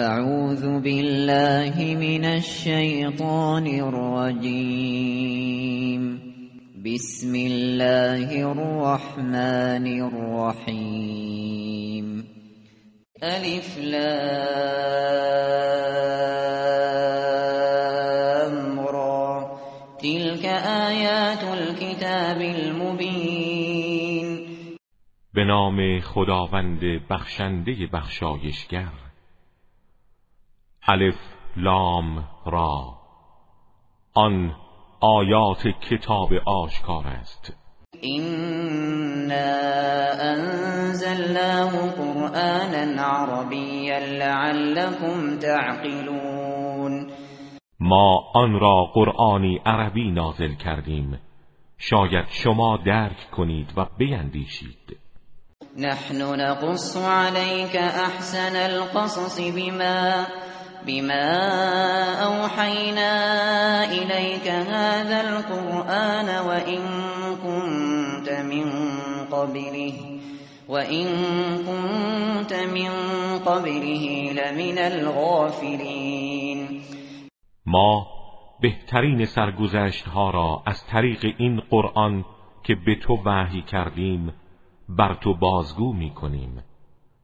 اعوذ بالله من الشیطان الرجیم بسم الله الرحمن الرحیم الف لام را. تلك آیات الكتاب المبین به نام خداوند بخشنده بخشایشگر الف لام را. آن آیات کتاب آشکار است. إنا أنزلناه قرآنا عربيا لعلكم تعقلون. ما آن را قرآنی عربی نازل کردیم. شاید شما درک کنید و بیندیشید. نحن نقص عليك أحسن القصص بما بما أوحينا إليك هذا القرآن وإن كنت من قبله وإن كنت من قبله لمن الغافلين. ما بهترین سرگذشت ها را از طریق این قرآن که به تو وحی کردیم بر تو بازگو می کنیم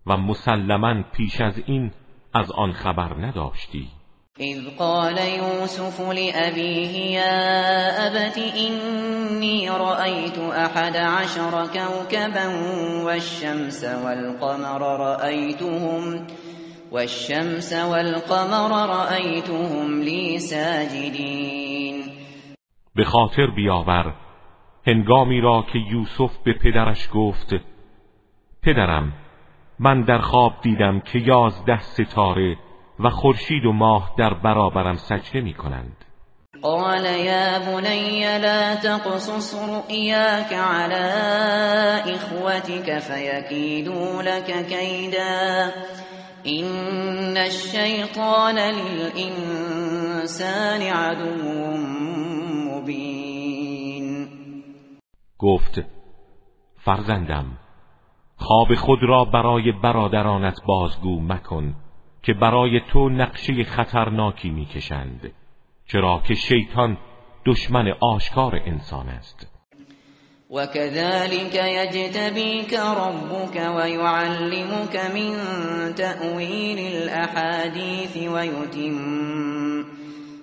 و مسلما پیش از این از آن خبر نداشتی. اذ قال يوسف لأبيه يا أبت إني رأيت أحد عشر كوكبا والشمس والقمر رأيتهم والشمس والقمر رأيتهم لي ساجدين به خاطر بیاور هنگامی را که یوسف به پدرش گفت پدرم من در خواب دیدم که یازده ستاره و خورشید و ماه در برابرم سجده می کنند قال یا بنی لا تقصص رؤیاک على اخوتك فیکیدوا لك کیدا این الشیطان للانسان عدو مبین گفت فرزندم خواب خود را برای برادرانت بازگو مکن که برای تو نقشه خطرناکی می‌کشند چرا که شیطان دشمن آشکار انسان است. وكذلك يجتبيك ربك ويعلمك من تأويل الأحاديث ويتم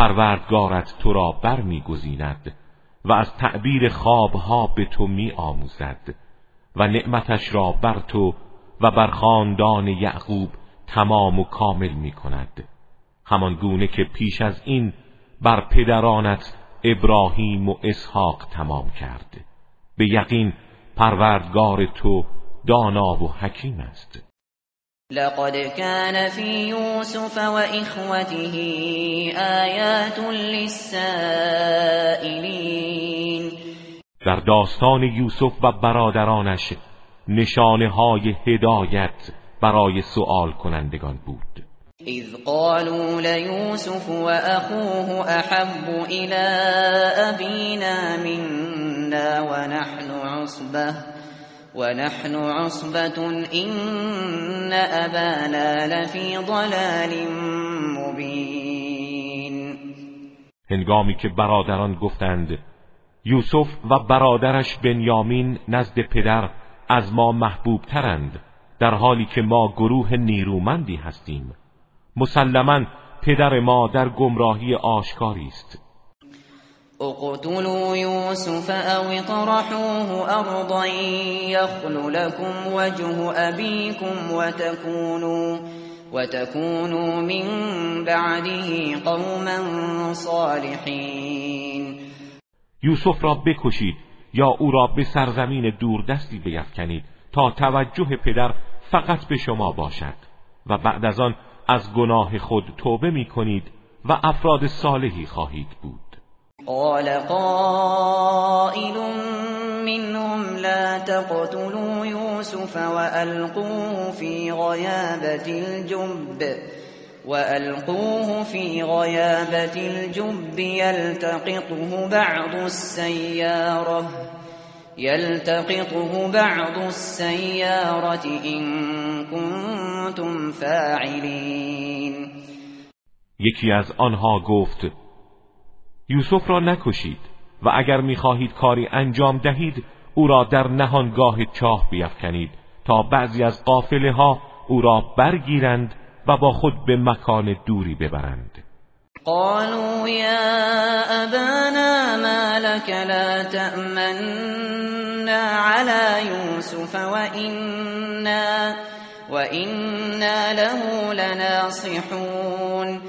پروردگارت تو را بر میگزیند و از تعبیر خوابها به تو می آموزد و نعمتش را بر تو و بر خاندان یعقوب تمام و کامل می کند همان گونه که پیش از این بر پدرانت ابراهیم و اسحاق تمام کرد. به یقین پروردگار تو دانا و حکیم است. لقد كان في يوسف وإخوته آيات للسائلين. در داستان یوسف و برادرانش نشانه های هدایت برای سوال کنندگان بود. اذ قالوا ليوسف وأخوه أحب إلى أبينا منا ونحن عصبه ونحن عصبة إن أبانا لفي ضلال مبين. هنگامی که برادران گفتند یوسف و برادرش بنیامین نزد پدر از ما محبوب ترند در حالی که ما گروه نیرومندی هستیم. مسلما پدر ما در گمراهی آشکاری است. اقتلوا يوسف او اطرحوه ارضا يخل لكم وجه ابيكم وتكونوا وتكونوا من بعده قوما صالحين. یوسف را بکشید یا او را به سرزمین دوردستی بیفکنید تا توجه پدر فقط به شما باشد و بعد از آن از گناه خود توبه می کنید و افراد صالحی خواهید بود. قال قائل منهم لا تقتلوا يوسف وألقوه في غيابة الجب. وألقوه في غيابة الجب يلتقطه بعض السيارة. يلتقطه بعض السيارة إن كنتم فاعلين. یکی از آنها گفت یوسف را نکشید و اگر می‌خواهید کاری انجام دهید او را در نهانگاه چاه بیفکنید تا بعضی از قافله ها او را برگیرند و با خود به مکان دوری ببرند. قالوا یا ابانا ما لك لا تأمنا على يوسف وإنا, وإنا له لناصحون.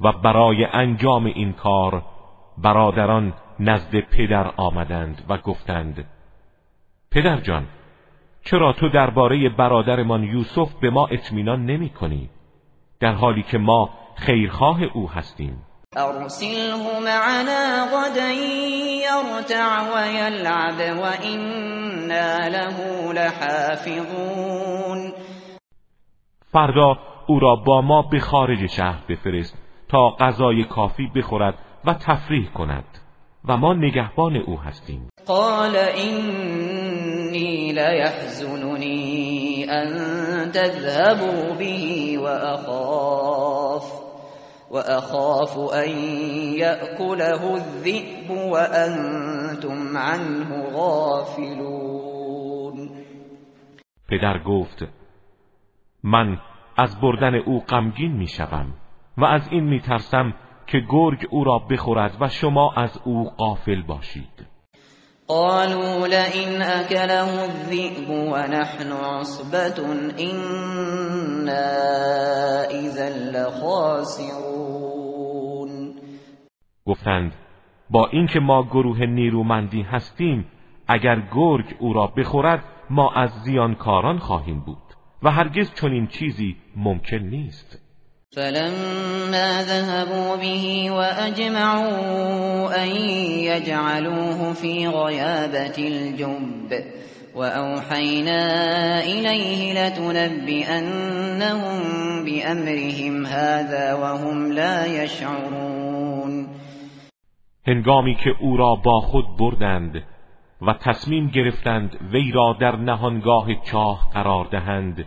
و برای انجام این کار برادران نزد پدر آمدند و گفتند پدر جان چرا تو درباره برادرمان یوسف به ما اطمینان نمی کنی؟ در حالی که ما خیرخواه او هستیم ارسله معنا غدا یرتع و یلعب و اینا له لحافظون فردا او را با ما به خارج شهر بفرست تا غذای کافی بخورد و تفریح کند و ما نگهبان او هستیم. قال اینی لیحزننی ان تذهبوا به و اخاف و اخاف ان یأکله الذئب و انتم عنه غافلون. پدر گفت من از بردن او غمگین می‌شوم و از این میترسم که گرگ او را بخورد و شما از او غافل باشید. قالوا لئن اكله الذئب ونحن عصبة إنا اذا لخاسرون. گفتند با اینکه ما گروه نیرومندی هستیم اگر گرگ او را بخورد ما از زیانکاران خواهیم بود و هرگز چنین چیزی ممکن نیست. فلما ذهبوا به وأجمعوا أن يجعلوه في غيابة الجب وأوحينا إليه لتنبئنهم بأمرهم هذا وهم لا يشعرون. هنگامی که او را با خود بردند و تصمیم گرفتند وی را در نهانگاه چاه قرار دهند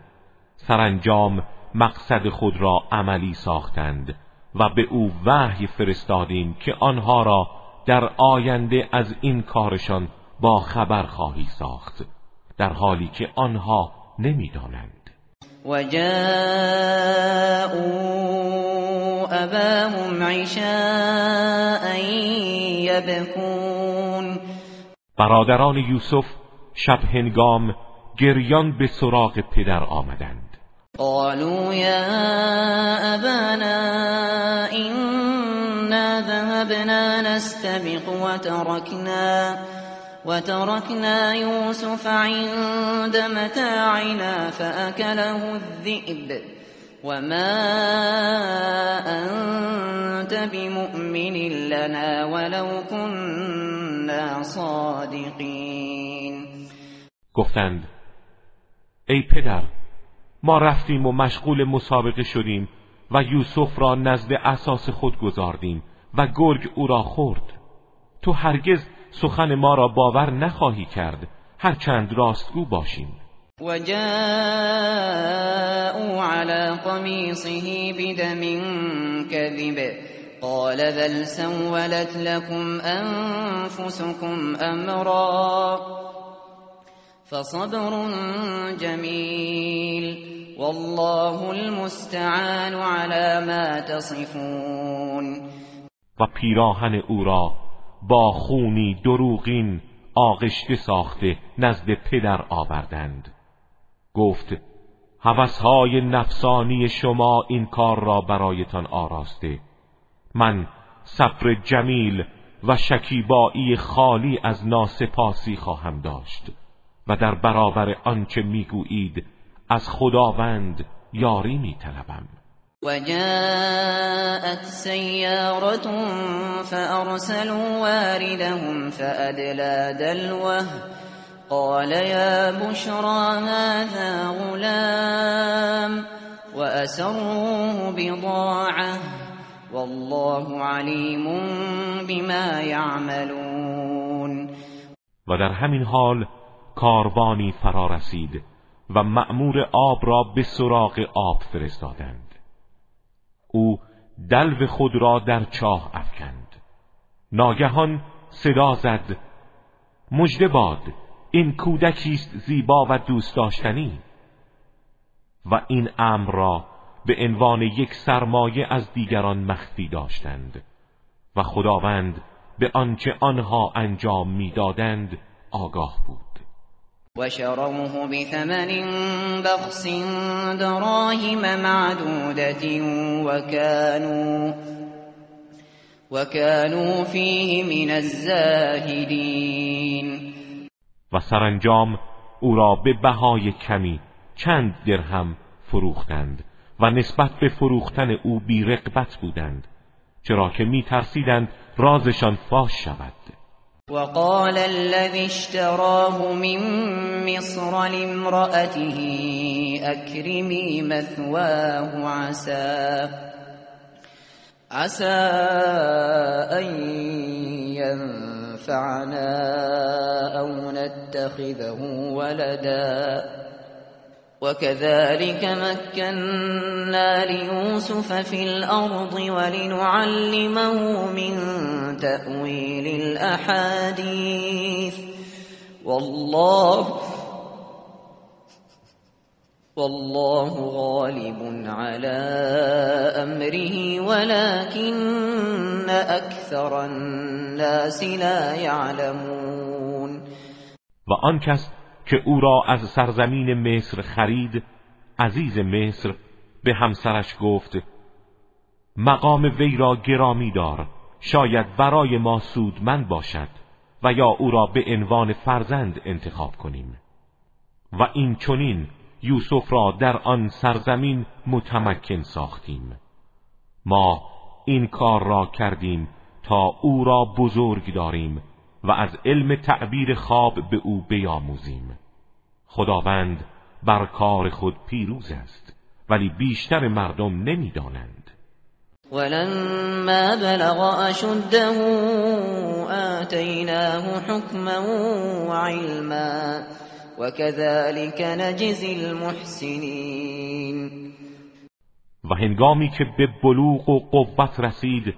سرانجام مقصد خود را عملی ساختند و به او وحی فرستادیم که آنها را در آینده از این کارشان با خبر خواهی ساخت در حالی که آنها نمی‌دانند. و جاءوا اباهم عشاء یبکون برادران یوسف شب هنگام گریان به سراغ پدر آمدند. قالوا يا أبانا إنا ذهبنا نستبق وتركنا وتركنا يوسف عند متاعنا فأكله الذئب وما أنت بمؤمن لنا ولو كنا صادقين. گفتند ای پدر ما رفتیم و مشغول مسابقه شدیم و یوسف را نزد اساس خود گذاردیم و گرگ او را خورد. تو هرگز سخن ما را باور نخواهی کرد. هرچند راستگو باشیم. و جاءوا على قمیصه بدم كذب. قال بل سولت لكم انفسكم امرا فصبر جمیل والله المستعان على ما تصفون. و پیراهن او را با خونی دروغین آغشته ساخته نزد پدر آوردند. گفت هوسهای نفسانی شما این کار را برایتان آراسته. من صبر جمیل و شکیبایی خالی از ناسپاسی خواهم داشت و در برابر آنچه می‌گویید از خداوند یاری می طلبم وجاءت سيارة فأرسلوا واردهم فأدلى دلوه. قال يا بشرى هذا غلام وأسروه بضاعة. والله علیم بما یعملون و در همین حال کاروانی فرا رسید. و مأمور آب را به سراغ آب فرستادند. او دلو خود را در چاه افکند. ناگهان صدا زد مژده باد این کودکی است زیبا و دوست داشتنی. و این امر را به عنوان یک سرمایه از دیگران مخفی داشتند و خداوند به آنچه آنها انجام می‌دادند آگاه بود. و شروه بثمن بخس دراهم معدودت و كانوا و كانوا فيه من الزاهدین و سرانجام او را به بهای کمی چند درهم فروختند و نسبت به فروختن او بی رقبت بودند چرا که می ترسیدند رازشان فاش شود. وقال الذي اشتراه من مصر لامرأته اکرمی مثواه عسى عسى أن ينفعنا أو نتخذه ولدا. وكذلك مكنا ليوسف في الأرض ولنعلمه من تأويل الأحاديث. والله والله غالب على أمره ولكن أكثر الناس لا يعلمون. و آن کس که او را از سرزمین مصر خرید عزیز مصر به همسرش گفت مقام وی را گرامی دار شاید برای ما سودمند باشد و یا او را به عنوان فرزند انتخاب کنیم. و این چنین یوسف را در آن سرزمین متمکن ساختیم. ما این کار را کردیم تا او را بزرگ داریم و از علم تعبیر خواب به او بیاموزیم. خداوند بر کار خود پیروز است ولی بیشتر مردم نمی‌دانند. ولما بلغ اشده آتیناه حکما وعلما وكذلك نجزی المحسنین. و هنگامی که به بلوغ و قوت رسید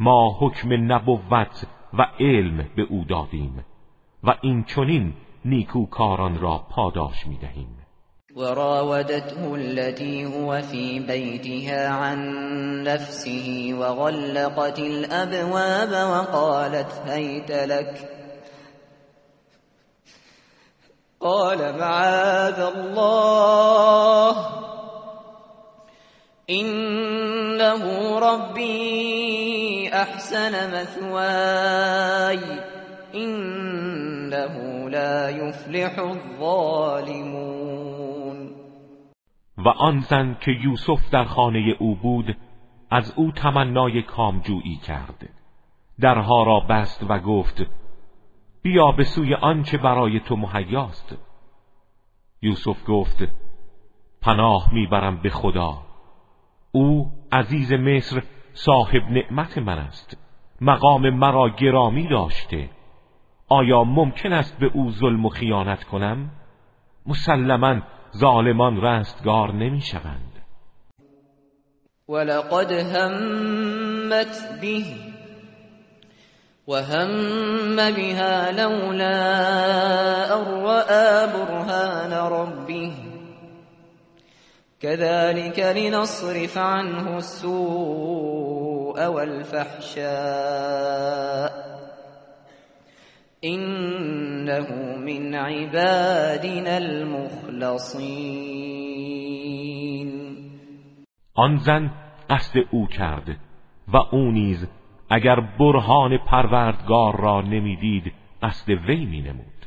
ما حکم نبوت و علم به او دادیم و این چنین نیکوکاران را پاداش می‌دهیم. وراودته التي هو في بيتها عن نفسه وغلقت الأبواب وقالت هيت لك. قال معاذ الله. إنه ربي أحسن مثواي. إنه لا يفلح الظالمون. و آن زن که یوسف در خانه او بود از او تمنای کامجویی کرد. درها را بست و گفت بیا به سوی آنچه برای تو مهیاست. یوسف گفت پناه می‌برم به خدا. او عزیز مصر صاحب نعمت من است. مقام مرا گرامی داشته. آیا ممکن است به او ظلم و خیانت کنم؟ مسلما ظالمان رستگار نمی شوند. ولقد همت به وهم بها لولا أن برهان ربه. كذلك لنصرف عنه السوء والفحشاء انه من عبادنا المخلصین آن زن قصد او کرد و او نیز اگر برهان پروردگار را نمی‌دید قصد وی می نمود.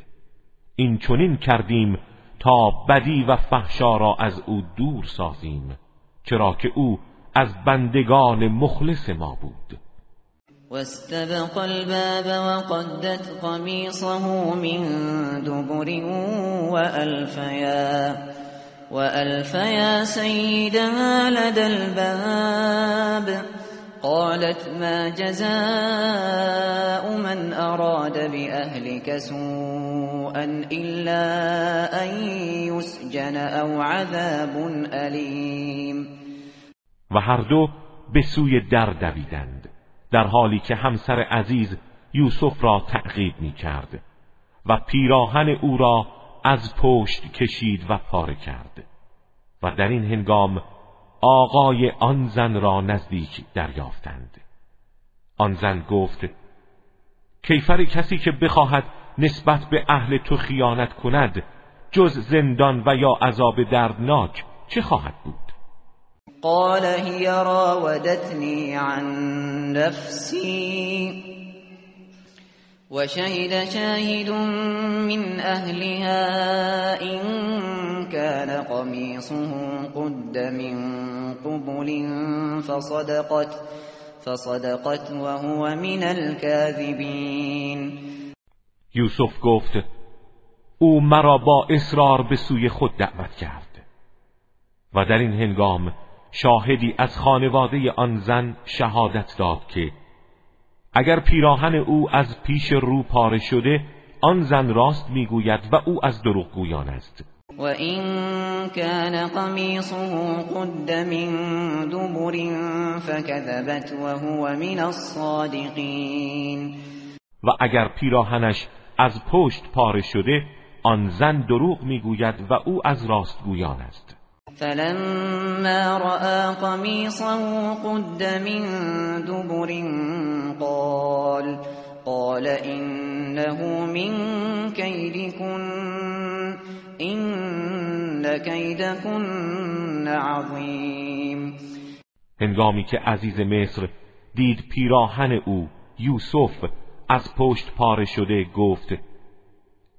این چنین کردیم تا بدی و فحشا را از او دور سازیم چرا که او از بندگان مخلص ما بود. واستبق الباب وقدت قميصه من دبر وألفيا وألفيا سيدها لدى الباب. قالت ما جزاء من أراد بأهلك سوءا إلا أن يسجن أو عذاب أليم. و هر دو به سوی در دویدند در حالی که همسر عزیز یوسف را تعقیب می کرد و پیراهن او را از پشت کشید و پاره کرد. و در این هنگام آقای آن زن را نزدیک دریافتند. آن زن گفت کیفر کسی که بخواهد نسبت به اهل تو خیانت کند جز زندان و یا عذاب دردناک چه خواهد بود؟ قال هي راودتني عن نفسي وشهد شاهد من أهلها إن كان قميصه قد من قبل فصدقت فصدقت وهو من الكاذبين. یوسف گفت او مرا با اصرار به سوی خود دعوت کرد. و در این هنگام شاهدی از خانواده آن زن شهادت داد که اگر پیراهن او از پیش رو پاره شده آن زن راست می‌گوید و او از دروغگویان است. و این کان قمیصه قد من دبر فكذبت وهو من الصادقین. و اگر پیراهنش از پشت پاره شده آن زن دروغ می‌گوید و او از راستگویان است. فلما رأى قميصه قد من دبر قال قال إنه من كيدكن إن كيدكن عظيم. هنگامی که عزیز مصر دید پیراهن او یوسف از پشت پاره شده گفت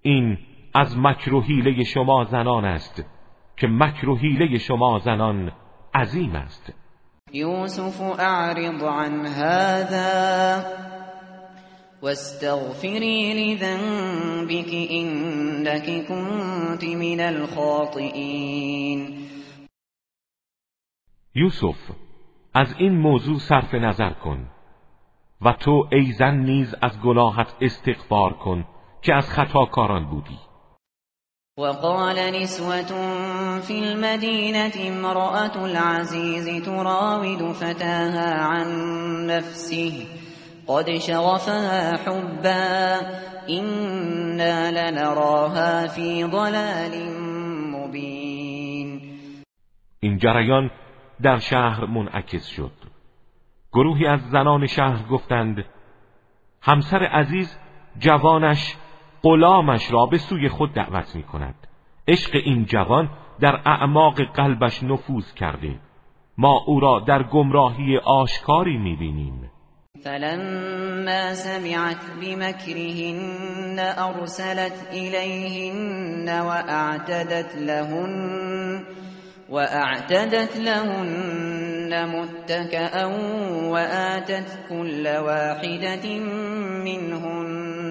این از مکر و حیله شما زنان است. که مکر و حیله شما زنان عظیم است. یوسف اعرض عن هذا واستغفری لذنبك انك كنت من الخاطئین. یوسف از این موضوع صرف نظر کن و تو ای زن نیز از گناهت استغفار کن که از خطاکاران بودی. وقال نسوة في المدينة امرأة العزيز تراود فتاها عن نفسه قد شغفها حبا إنا لنراها في ضلال مبين. این جریان در شهر منعکس شد. گروهی از زنان شهر گفتند همسر عزیز جوانش غلامش را به سوی خود دعوت می کند عشق این جوان در اعماق قلبش نفوذ کرده. ما او را در گمراهی آشکاری می بینیم فلما سمعت بمكرهن ارسلت إليهن واعتدت لهن واعتدت لهن متكئا وآتت كل واحدة منهن.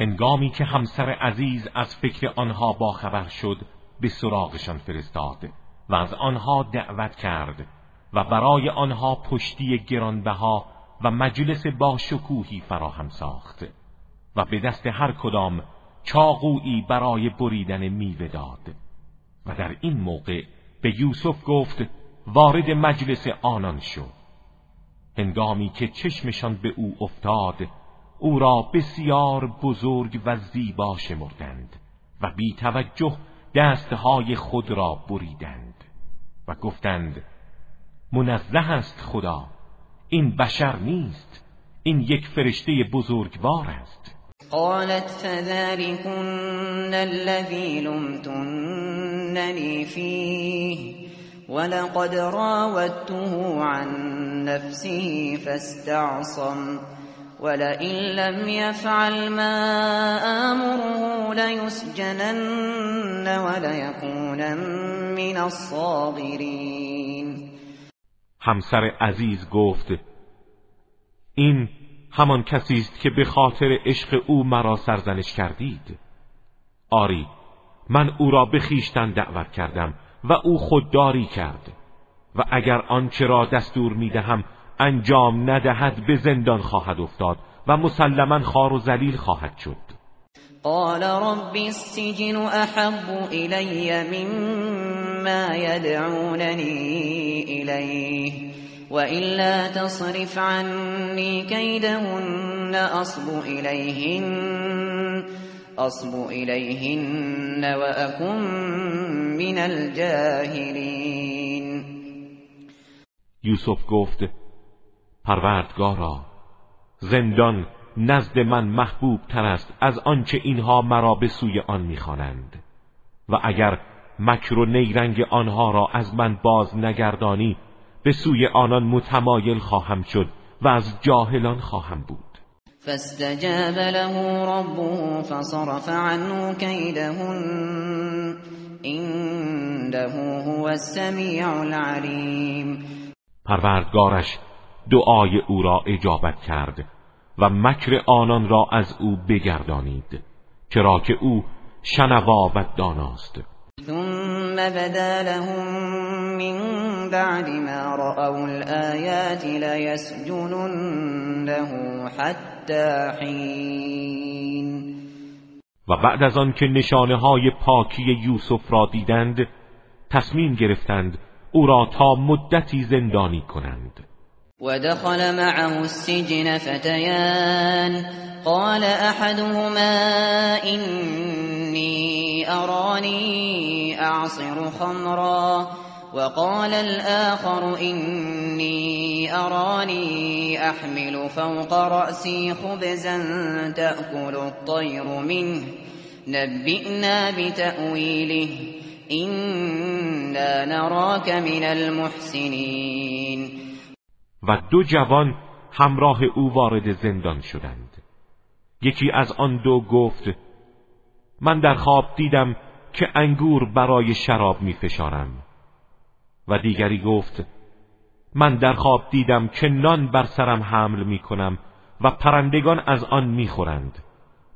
هنگامی که همسر عزیز از فکر آنها باخبر شد به سراغشان فرستاد و از آنها دعوت کرد و برای آنها پشتی گرانبها و مجلس با شکوهی فراهم ساخت و به دست هر کدام چاقویی برای بریدن میوه داد و در این موقع به یوسف گفت وارد مجلس آنان شو. هنگامی که چشمشان به او افتاد او را بسیار بزرگ و زیبا شمردند و بی توجه دستهای خود را بریدند و گفتند منزه است خدا این بشر نیست این یک فرشته بزرگوار است. قالت فذلكن الذي لمتنني فيه ولقد راودته عن نفسه فاستعصم. ولئن لم يفعل ما آمره ليسجنن وليكون من الصاغرين. همسر عزیز گفت این همان کسی است که به خاطر عشق او مرا سرزنش کردید. آری من او را به خیشتن دعوت کردم و او خودداری کرد و اگر آنچه را دستور می‌دهم انجام ندهد به زندان خواهد افتاد و مسلما خار و ذلیل خواهد شد. قال رب السجن احب الی مما يدعونني الیه وإلا تصرف عني كيدهن أصب إليهن أصب إليهن وأكن من الجاهلين. یوسف گفت پروردگارا زندان نزد من محبوب تر است از آنچه اینها مرا به سوی آن می‌خوانند. و اگر مکر و نیرنگ آنها را از من باز نگردانی به سوی آنان متمایل خواهم شد و از جاهلان خواهم بود. فاستجاب له ربه فصرف عنه كيدهن. انه هو السمیع العلیم پروردگارش دعای او را اجابت کرد و مکر آنان را از او بگردانید چرا که او شنوا و داناست. ثم بدا لهم من بعد ما رأوا الآيات ليسجننه حتى حين. و بعد از آن که نشانه های پاکی یوسف را دیدند تصمیم گرفتند او را تا مدتی زندانی کنند. ودخل معه السجن فتيان. قال أحدهما إني أراني أعصر خمرا. وقال الآخر إني أراني أحمل فوق رأسي خبزا تأكل الطير منه. نبئنا بتأويله. إنا نراك من المحسنين. و دو جوان همراه او وارد زندان شدند. یکی از آن دو گفت من در خواب دیدم که انگور برای شراب می فشارم و دیگری گفت من در خواب دیدم که نان بر سرم حمل می کنم و پرندگان از آن می خورند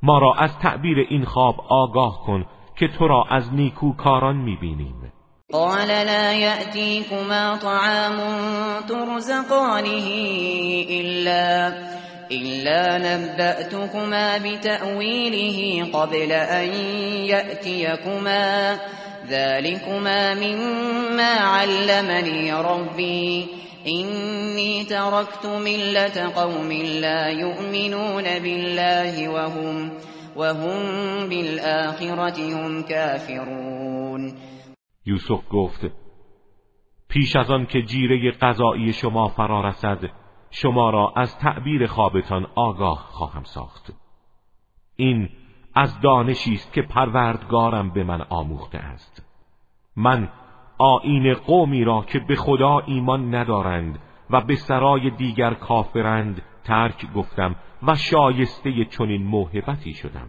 ما را از تعبیر این خواب آگاه کن که تو را از نیکو کاران می بینیم قال لا يأتيكما طعام ترزقانه إلا إلا نبأتكما بتأويله قبل أن يأتيكما ذلكما مما علمني ربي إني تركت ملة قوم لا يؤمنون بالله وهم وهم بالآخرة هم كافرون یوسف گفت پیش از آن که جیره قضایی شما فرا رسد شما را از تعبیر خوابتان آگاه خواهم ساخت. این از دانشی است که پروردگارم به من آموخته است. من آین قومی را که به خدا ایمان ندارند و به سرای دیگر کافرند ترک گفتم و شایسته چنین موهبتی شدم.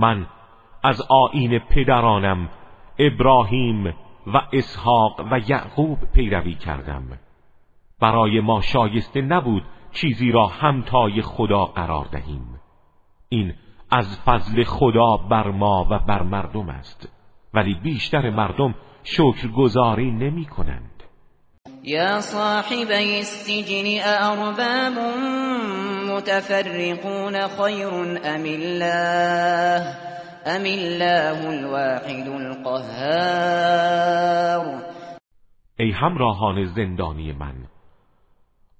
من از آین پدرانم ابراهیم و اسحاق و یعقوب پیروی کردم. برای ما شایسته نبود چیزی را همتای خدا قرار دهیم. این از فضل خدا بر ما و بر مردم است ولی بیشتر مردم شکرگزاری نمی کنند. یا صاحبی السجن ارباب متفرقون خیر ام الله؟ ام الله الواحد القهار؟ ای همراهان زندانی من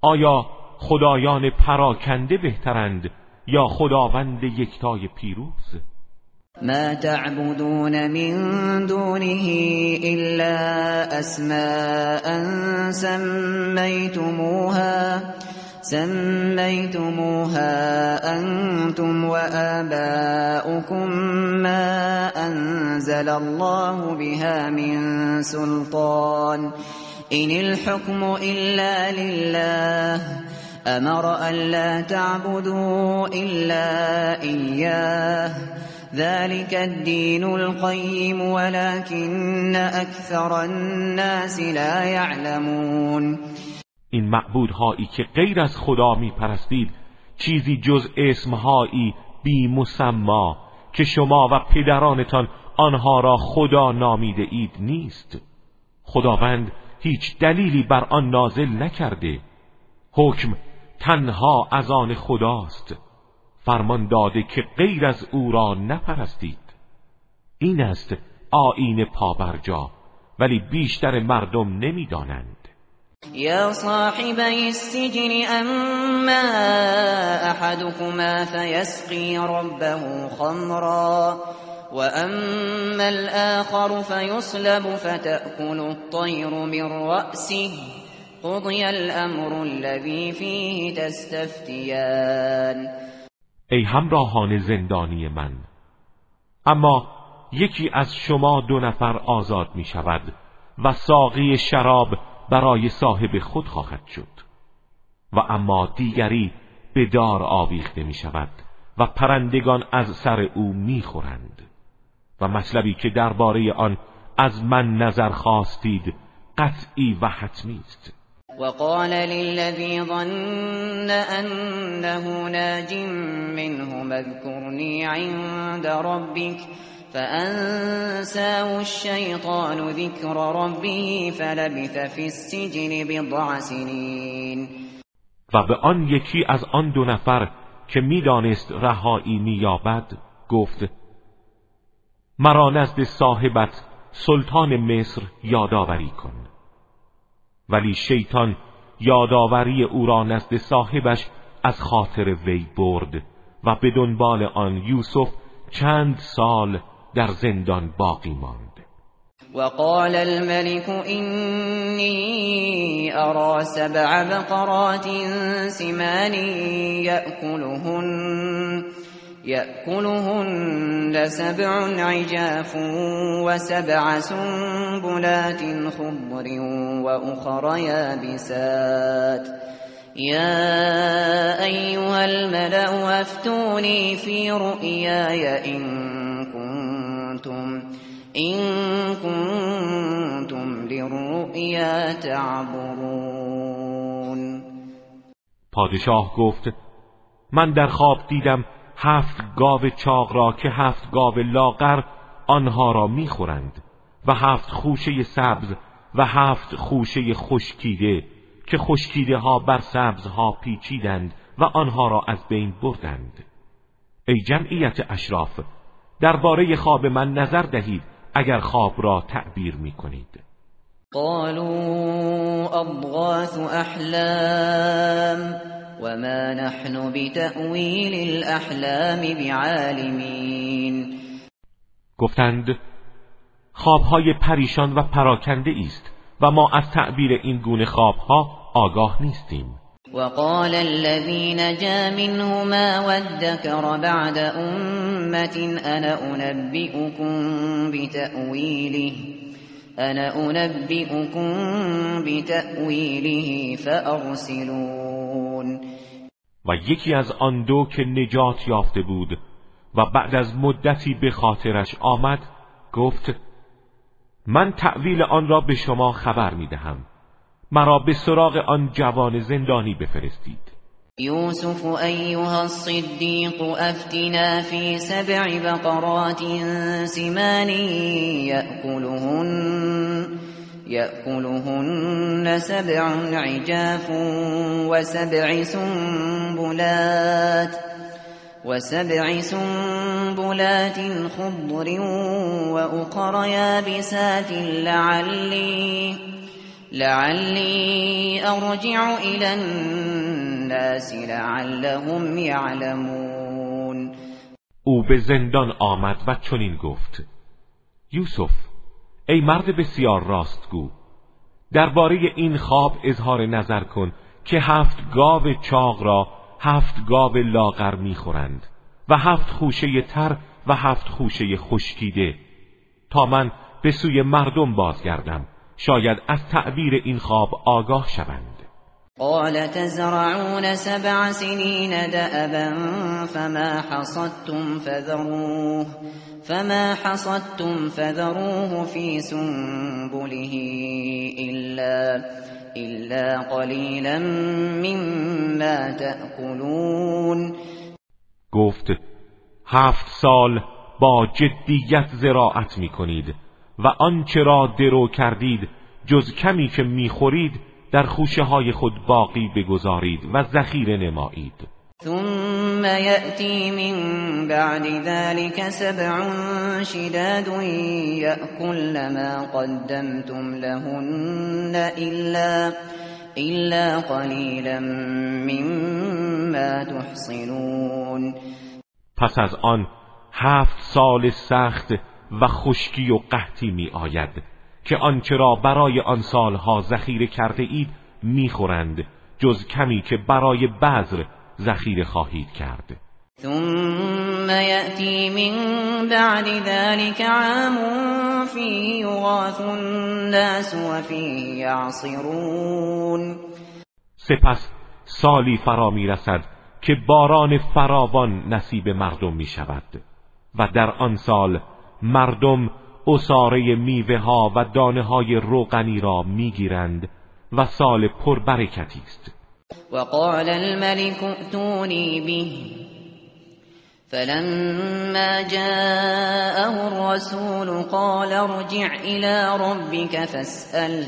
آیا خدایان پراکنده بهترند یا خداوند یکتای پیروز؟ ما تعبدون من دونه إلا أسماء سميتموها سميتموها أنتم وآباؤكم ما أنزل الله بها من سلطان. إن الحكم إلا لله أمر أن لا تعبدوا إلا إياه. ذلك الدين القيم ولكن اكثر الناس لا يعلمون. این معبودهایی که غیر از خدا می پرستید چیزی جز اسمهایی بی مسما که شما و پدرانتان آنها را خدا نامیده اید نیست. خداوند هیچ دلیلی بر آن نازل نکرده. حکم تنها از آن خداست. فرمان داده که غیر از او را نپرستید. این است آین پابرجا ولی بیشتر مردم نمی‌دانند. یا صاحبی السجن اما احدكما فيسقي ربه خمرا واما الاخر فيصلب فتأكل الطير من رأسه قضي الامر الذي فيه تستفتيان ای همراهان زندانی من. اما یکی از شما دو نفر آزاد می شود و ساقی شراب برای صاحب خود خواهد شد. و اما دیگری به دار آویخته می شود و پرندگان از سر او می خورند. و مطلبی که درباره آن از من نظر خواستید قطعی و حتمی است. وقال للذي ظن أنه ناج منه اذكرني عند ربك فأنساه الشيطان ذكر ربه فلبث في السجن بضع سنين. و به آن یکی از آن دو نفر که می‌دانست رهایی مییابد گفت مرا نزد صاحبت سلطان مصر یادآوری کن. ولی شیطان یادآوری او را نزد صاحبش از خاطر وی برد و به دنبال آن یوسف چند سال در زندان باقی ماند. وقال الملك إني أرى سبع بقرات سمان يأكلهن. يأكلهن سبع عجاف وسبع سنبلات خضر وأخر يابسات. يا أيها الملأ أفتوني في رؤياي إن كنتم إن كنتم للرؤيا تعبرون. پادشاه گفت من در خواب دیدم هفت گاو چاق را که هفت گاو لاغر آنها را می‌خورند و هفت خوشه سبز و هفت خوشه خشکیده که خشکیده ها بر سبز ها پیچیدند و آنها را از بین بردند. ای جمعیت اشراف درباره خواب من نظر دهید اگر خواب را تعبیر می کنید قالوا اضغاث احلام وما نحن بتأویل الاحلام بعالمین گفتند خوابهای پریشان و پراکنده است و ما از تعبیر این گونه خوابها آگاه نیستیم. وقال الذي نجا منهما وادكر بعد أمة أنا أنبئكم بتأويله. أنا أنبئكم بتأويله فأرسلون و یکی از آن دو که نجات یافته بود و بعد از مدتی به خاطرش آمد گفت من تعویل آن را به شما خبر می دهم مرا به سراغ آن جوان زندانی بفرستید. یوسف ایها الصدیق أفتنا فی سبع بقرات سمان یأکلهن يأكلهن سبع عجاف وسبع سنبلات وسبع سنبلات خضر وأخر يابسات لعلي لعلی أرجع إلى الناس لعلهم يعلمون. او به زندان آمد و چنین گفت یوسف ای مرد بسیار راستگو درباره این خواب اظهار نظر کن که هفت گاو چاق را هفت گاو لاغر می‌خورند و هفت خوشه تر و هفت خوشه خشکیده. تا من به سوی مردم بازگردم شاید از تعبیر این خواب آگاه شوند. قال تزرعون سبع سنین دأبا فما حصدتم فذروه فما حصدتم فذروه في سنبله إلا إلا قليلا مما تأكلون. گفت هفت سال با جدیت زراعت می کنید و آنچه را درو کردید جز کمی که می‌خورید در خوشه های خود باقی بگذارید و ذخیره نمایید. ثم يأتي من بعد ذلك سبع شداد يأكل ما قدمتم لهن إلا, إلا قليلا مما تحصنون. پس از آن هفت سال سخت و خشکی و قحطی می آید که آنچه را برای آن سالها ذخیره کرده اید می‌خورند جز کمی که برای بذر ذخیره خواهید کرد. ثم یأتی من بعد ذلك عام فیه یغاث الناس و یعصرون. سپس سالی فرا می رسد که باران فراوان نصیب مردم می شود و در آن سال مردم اصاره میوه ها و دانه های روغنی را می‌گیرند و سال پربرکتی است. وقال الملك ائتوني به. فلما جاءه الرسول قال ارجع إلى ربك فاسأله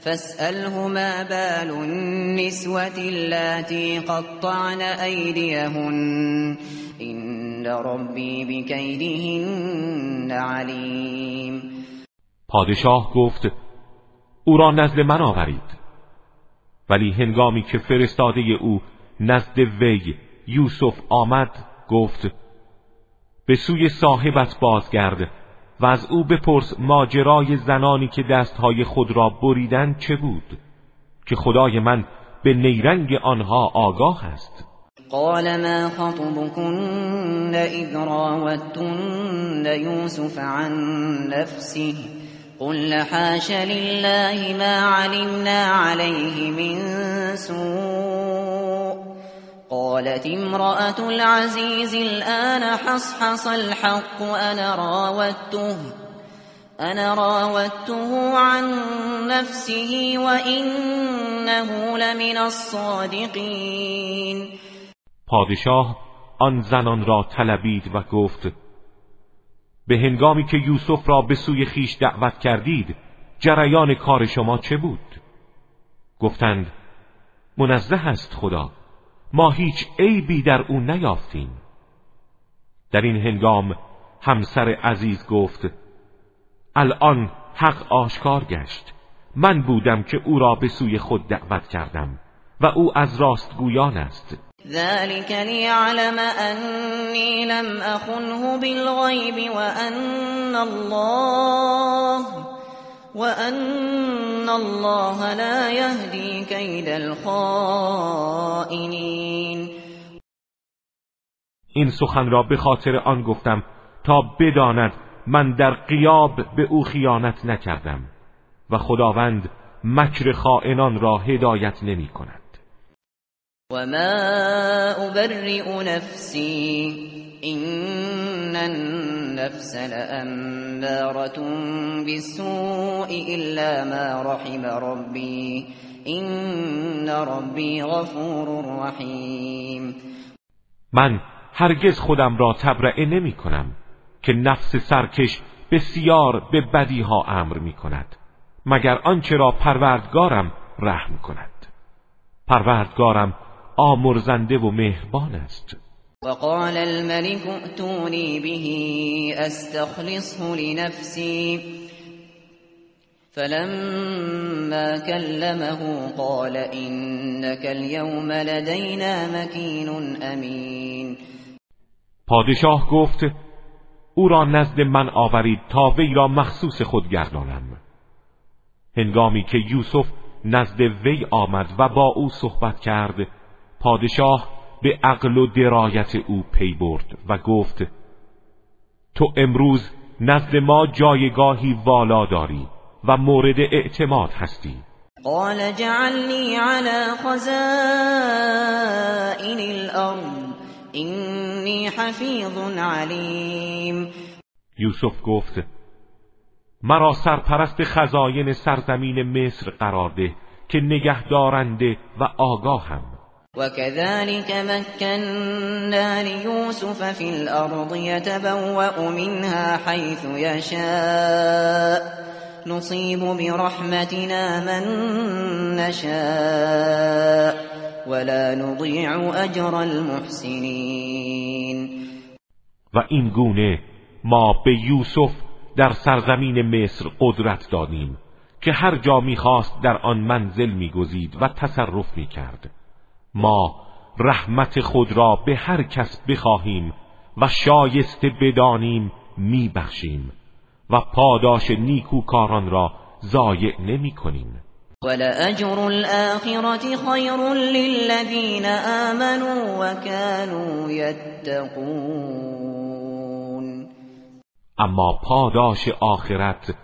فاسأله ما بال النسوة اللاتي قطعن أيديهن. إن ربی بكیدهن علیم پادشاه گفت او را نزد من آورید. ولی هنگامی که فرستاده او نزد وی یوسف آمد گفت به سوی صاحبت بازگرد و از او بپرس ماجرای زنانی که دستهای خود را بریدن چه بود که خدای من به نیرنگ آنها آگاه است. قال ما خطبكن إذ راوتن يوسف عن نفسه قل حاش لله ما علمنا عليه من سوء قالت امرأة العزيز الآن حصحص الحق أنا راودته أنا راودته عن نفسه وإنه لمن الصادقين پادشاه آن زنان را طلبید و گفت به هنگامی که یوسف را به سوی خیش دعوت کردید جریان کار شما چه بود؟ گفتند منزه است خدا ما هیچ عیبی در او نیافتیم. در این هنگام همسر عزیز گفت الان حق آشکار گشت من بودم که او را به سوی خود دعوت کردم و او از راستگویان است. ذلك ليعلم أني لم أخنه بالغيب وأن الله وأن الله لا يهدي كيد الخائنين این سخن را به خاطر آن گفتم تا بداند من در قیاب به او خیانت نکردم و خداوند مکر خائنان را هدایت نمی کند وما أبرئ نفسي إن النفس لأمارة بالسوء إلا ما رحم ربي إن ربي غفور رحيم من هرگز خودم را تبرئه نمی کنم که نفس سرکش بسیار به بدیها امر می کند مگر آنچه را پروردگارم رحم کند. پروردگارم آمرزنده و مهربان است. وقال الملك ائتوني به استخلصه لنفسي. فلما كلمه قال انك اليوم لدينا مكين امین پادشاه گفت او را نزد من آورید تا وی را مخصوص خود گردانم. هنگامی که یوسف نزد وی آمد و با او صحبت کرد پادشاه به عقل و درایت او پی برد و گفت تو امروز نزد ما جایگاهی والا داری و مورد اعتماد هستی. قال جعلنی على خزائن الارض اینی حفیظ علیم. یوسف گفت مرا سرپرست خزاین سرزمین مصر قرار ده که نگهدارنده و آگاهم. وكذلك مكنا ليوسف في الأرض يتبوأ منها حيث يشاء. نصيب برحمتنا من نشاء. ولا نضيع أجر المحسنين. و این گونه ما به یوسف در سرزمین مصر قدرت دادیم که هر جا می‌خواست در آن منزل میگزید و تصرف می‌کرد. ما رحمت خود را به هر کس بخواهیم و شایسته بدانیم میبخشیم و پاداش نیکوکاران را ضایع نمی کنیم ولأجر الآخرة خیر للذین آمنوا وكانوا يتقون. اما پاداش آخرت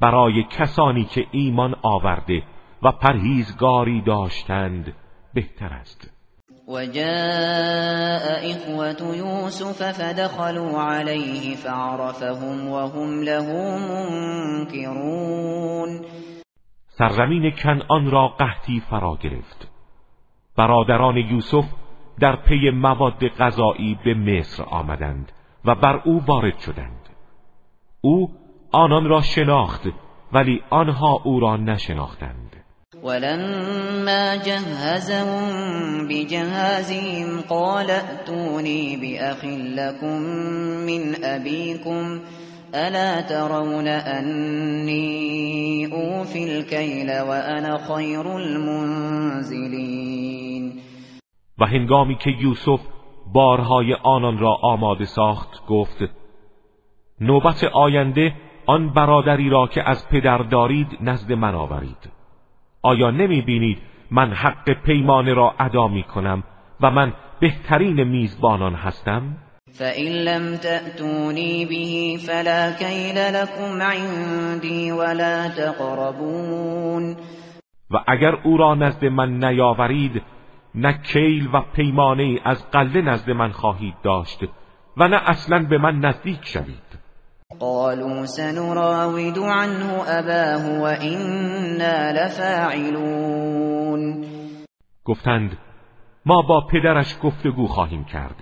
برای کسانی که ایمان آورده و پرهیزگاری داشتند بهتر است. وجاء إخوة يوسف فدخلوا عليه فعرفهم وهم له منكرون. سرزمین کنعان را قحطی فرا گرفت. برادران یوسف در پی مواد غذایی به مصر آمدند و بر او وارد شدند. او آنان را شناخت ولی آنها او را نشناختند. ولما جهزهم بجهازهم قال ائتوني بأخ لكم من أبيكم ألا ترون أني أوفي الكيل وأنا خير المنزلين؟ و هنگامی که یوسف بارهای آنان را آماده ساخت گفت نوبت آینده آن برادری را که از پدر دارید نزد من آورید. آیا نمی بینید من حق پیمانه را ادا می کنم و من بهترین میزبانان هستم؟ فَإِن لَّمْ تَأْتُونِي بِهِ فَلَا كَيْلَ لَكُمْ عِندِي وَلَا تَقْرَبُونَ و اگر او را نزد من نیاورید نه کیل و پیمانه از قله نزد من خواهید داشت و نه اصلا به من نزدیک شوید قالوا سنراود عنه أباه وإنا لفاعلون. گفتند ما با پدرش گفتگو خواهیم کرد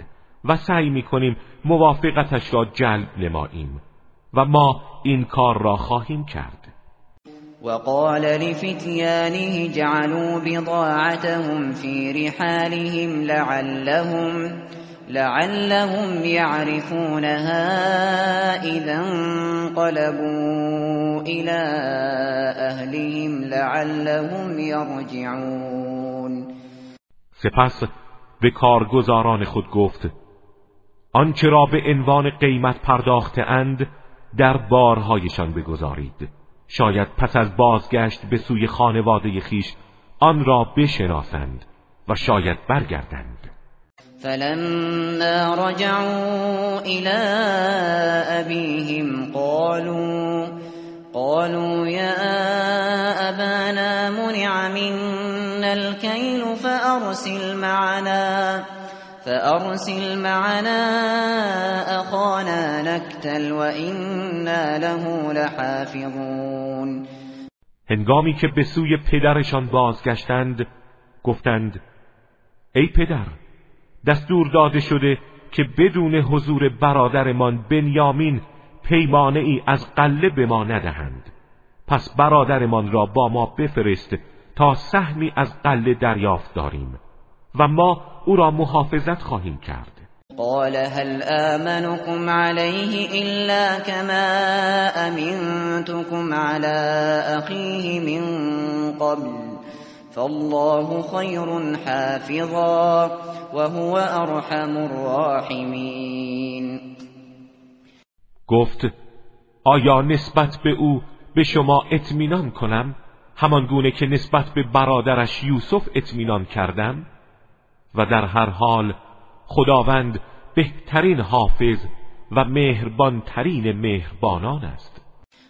و سعی می‌کنیم موافقتش را جلب نماییم و ما این کار را خواهیم کرد. وقال لفتيانه جعلوا بضاعتهم في رحالهم لعلهم لعلهم يعرفونها اذا انقلبوا الى اهلهم لعلهم يرجعون. سپس به کارگزاران خود گفت آنچه را به عنوان قیمت پرداخته اند در بارهایشان بگذارید. شاید پس از بازگشت به سوی خانواده خیش آن را بشناسند و شاید برگردند. فلما رجعوا إلى أبيهم قالوا قالوا يا أبانا منع منا الكيل فأرسل معنا فأرسل معنا أخانا نكتل وإنا له لحافظون. هنگامی که به سوی پدرشان بازگشتند گفتند ای پدر دستور داده شده که بدون حضور برادرمان بنیامین پیمانه ای از قله به ما ندهند. پس برادرمان را با ما بفرست تا سهمی از قله دریافت داریم و ما او را محافظت خواهیم کرد. قال هل آمنكم عليه إلا كما أمنتكم على أخيه من قبل؟ فالله خير حافظا وهو أرحم الراحمين. گفت آیا نسبت به او به شما اطمینان کنم؟ همان گونه که نسبت به برادرش یوسف اطمینان کردم. و در هر حال خداوند بهترین حافظ و مهربانترین مهربانان است.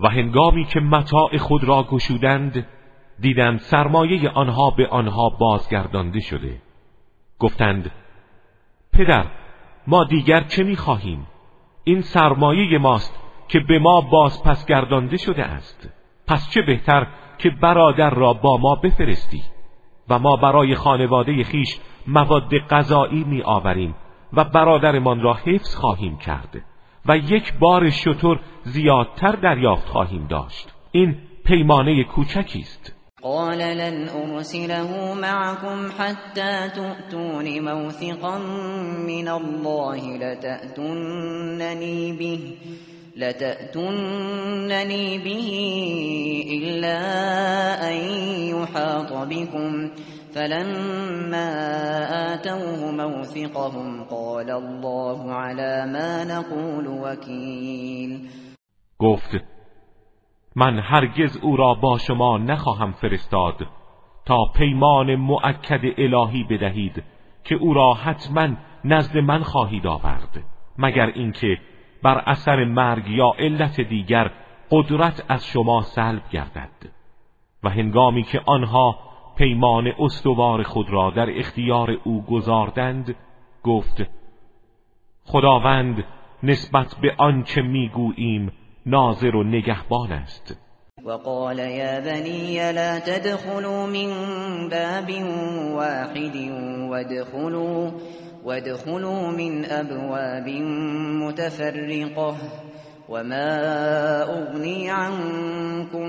و هنگامی که متاع خود را گشودند دیدند سرمایه آنها به آنها بازگردانده شده. گفتند پدر ما دیگر چه می‌خواهیم؟ این سرمایه ماست که به ما باز پس گردانده شده است. پس چه بهتر که برادر را با ما بفرستی و ما برای خانواده خیش مواد غذایی می آوریم و برادرمان را حفظ خواهیم کرد. و یک بار شطور زیادتر دریافت خواهیم داشت. این پیمانه کوچکی است. قال لن ارسله معكم حتى تؤتون موثقا من الله لتأتونني به لتأتونني به إلا أن يحاط بكم. فلما آتوه موثقهم قال الله على ما نقول وكيل. گفت من هرگز او را با شما نخواهم فرستاد تا پیمان مؤکد الهی بدهید که او را حتما نزد من خواهید آورد مگر اینکه بر اثر مرگ یا علت دیگر قدرت از شما سلب گردد. و هنگامی که آنها پیمان استوار خود را در اختیار او گذاردند گفت خداوند نسبت به آنچه می‌گوییم ناظر و نگهبان است. وقال يا بني لا تدخلوا من باب واحد وادخلوا وادخلوا من ابواب متفرقه وما اغني عنكم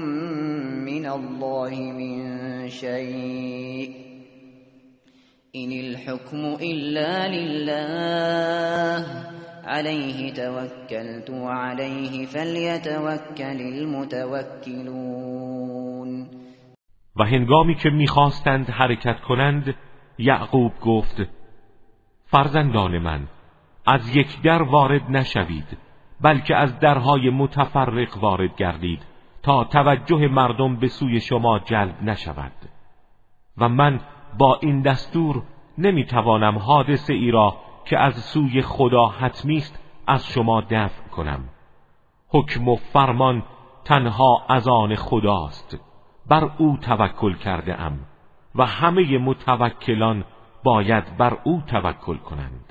من الله من شيء ان الحكم الا لله عليه توكلت وعليه فليتوكل المتوكلون و هنگامی که می‌خواستند حرکت کنند یعقوب گفت فرزندان من از یک در وارد نشوید. بلکه از درهای متفرق وارد گردید تا توجه مردم به سوی شما جلب نشود. و من با این دستور نمی‌توانم حادثه ای را که از سوی خدا حتمی است از شما دفع کنم. حکم و فرمان تنها از آن خداست. بر او توکل کرده ام و همه متوکلان باید بر او توکل کنند.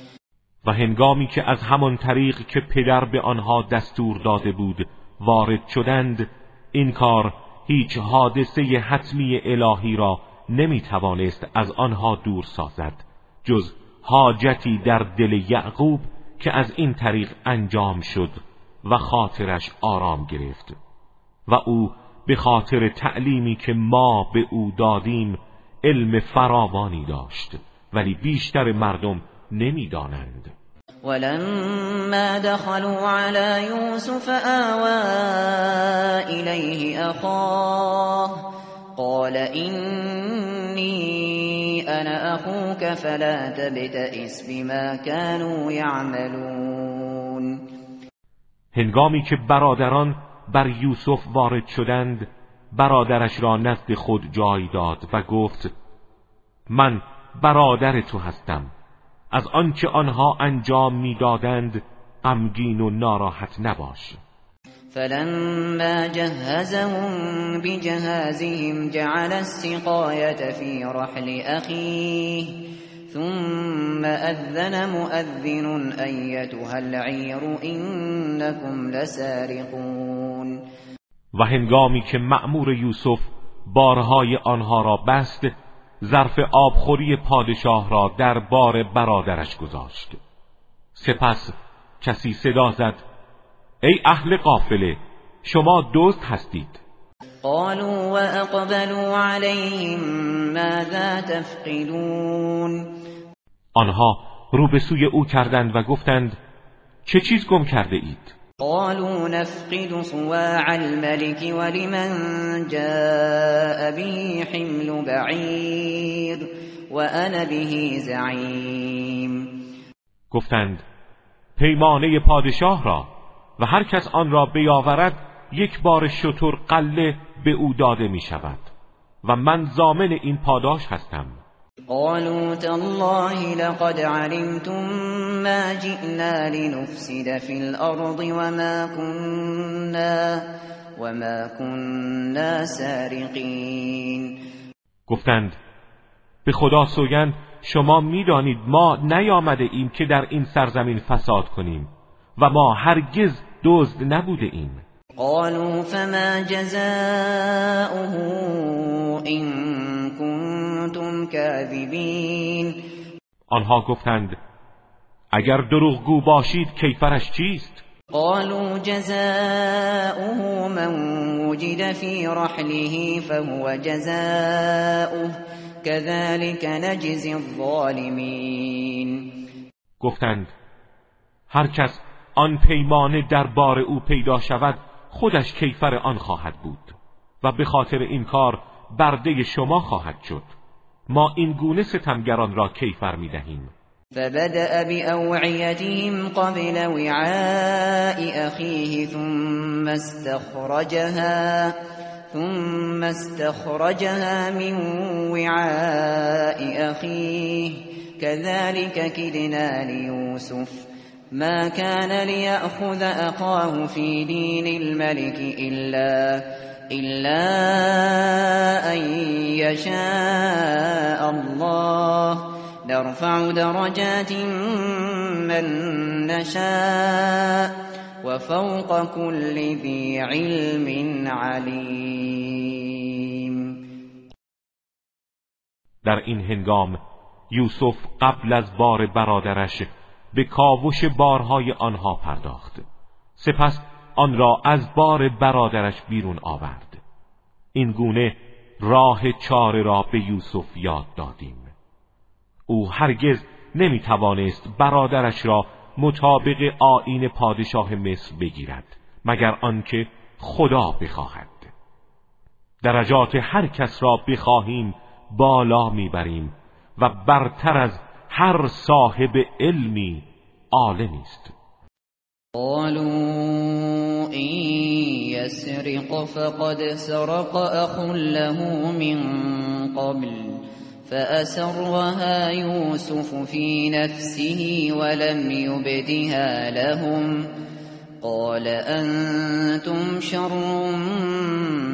و هنگامی که از همان طریق که پدر به آنها دستور داده بود وارد شدند این کار هیچ حادثه حتمی الهی را نمی توانست از آنها دور سازد جز حاجتی در دل یعقوب که از این طریق انجام شد و خاطرش آرام گرفت. و او به خاطر تعلیمی که ما به او دادیم علم فراوانی داشت ولی بیشتر مردم نمی‌دانند. ولما دخلوا على يوسف آوى إليه أخاه قال إني أنا أخوك فلا تبتئس بما كانوا يعملون. هنگامی که برادران بر یوسف وارد شدند برادرش را نزد خود جای داد و گفت من برادر تو هستم. از آنچه آنها انجام می‌دادند غمگین و ناراحت نباش. فلما جهزهم بجهازهم جعل السقاية في رحل أخيه ثم أذن مؤذن أيتها العير إنكم لسارقون. و هنگامی که مأمور یوسف بارهای آنها را بست ظرف آبخوری پادشاه را در بار برادرش گذاشت. سپس کسی صدا زد ای اهل قافله شما دزد هستید. قالوا واقبلوا عليهم ماذا تفقدون؟ آنها رو به سوی او کردند و گفتند چه چیز گم کرده اید؟ قالوا نفقد صواع الملك ولمن جاء به حمل بعیر وانا به زعیم گفتند پیمانه پادشاه را و هر کس آن را بیاورد یک بار شطور قله به او داده می شود و من زامن این پاداش هستم. قالوا تالله لقد علمتم ما جئنا لنفسد في الارض وما كنا وما كنا سارقين. گفتند به خدا سوگند شما می‌دانید ما نیامده ایم که در این سرزمین فساد کنیم و ما هرگز دزد نبوده ایم. قالوا فما جزاؤه ان کنتم كاذبین آنها گفتند اگر دروغگو باشید کیفرش چیست؟ قالوا جزاؤه من وجد في رحله فهو جزاؤه كذلك نجزي الظالمين. گفتند هر کس آن پیمانه در بار او پیدا شود خودش کیفر آن خواهد بود و به خاطر این کار برده شما خواهد شد. ما این گونه ستمگران را کیفر می دهیم فبدأ بأوعيتهم قبل وعاء أخيه ثم استخرجها ثم استخرجها من وعاء أخيه. كذلك كدنا ليوسف ما كان ليأخذ أخاه في دين الملك إلا إلا أن يشاء الله. نرفع درجات من نشاء وفوق كل ذي علم عليم. در این هنگام یوسف قبل از بار برادرش به کاوش بارهای آنها پرداخت. سپس آن را از بار برادرش بیرون آورد. این گونه راه چاره را به یوسف یاد دادیم. او هرگز نمی توانست برادرش را مطابق آین پادشاه مصر بگیرد مگر آنکه خدا بخواهد. درجات هر کس را بخواهیم بالا می‌بریم و برتر از هر صاحب علمی عالمی است. قالوا إن يسرق فقد سرق أخ له من قبل فأسرها يوسف في نفسه ولم يبدها لهم. قال أنتم شر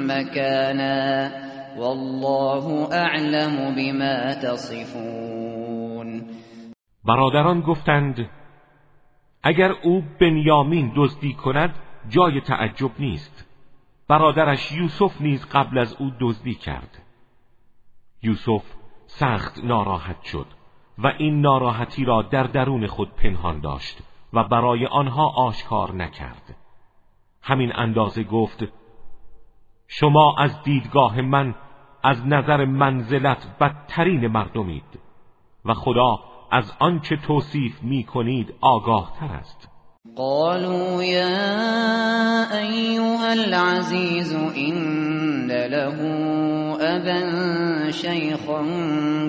مكانا والله أعلم بما تصفون. برادران گفتند اگر او بنیامین دزدی کند جای تعجب نیست. برادرش یوسف نیز قبل از او دزدی کرد. یوسف سخت ناراحت شد و این ناراحتی را در درون خود پنهان داشت و برای آنها آشکار نکرد. همین اندازه گفت شما از دیدگاه من از نظر منزلت بدترین مردمید و خدا از آنچه توصیف می کنید آگاه تر است. قالوا یا ایها العزیز این له أبا شيخا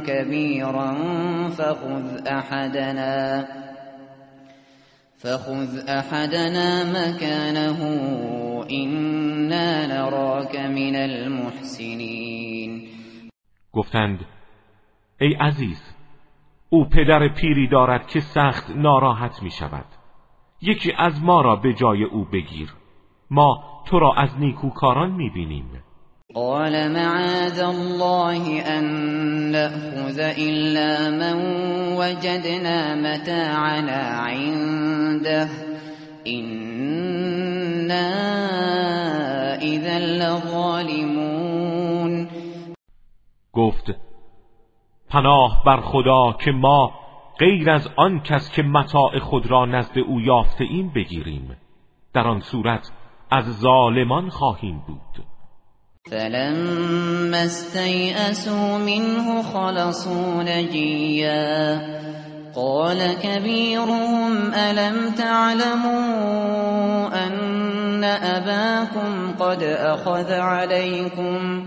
كبيرا فخذ أحدنا فخذ أحدنا مكانه إنا نراك من المحسنين. گفتند ای عزیز او پدر پیری دارد که سخت ناراحت می شود یکی از ما را به جای او بگیر. ما تو را از نیکوکاران می بینیم قال معاذ الله أن نأخذ إلا من وجدنا متاعنا عنده. إنا إذا لظالمون. گفت پناه بر خدا که ما غیر از آن کس که متاع خود را نزد او یافته این بگیریم. در آن صورت از ظالمان خواهیم بود. فلما استيئسوا منه خلصوا نجيا قال كبيرهم ألم تعلموا أن أباكم قد أخذ عليكم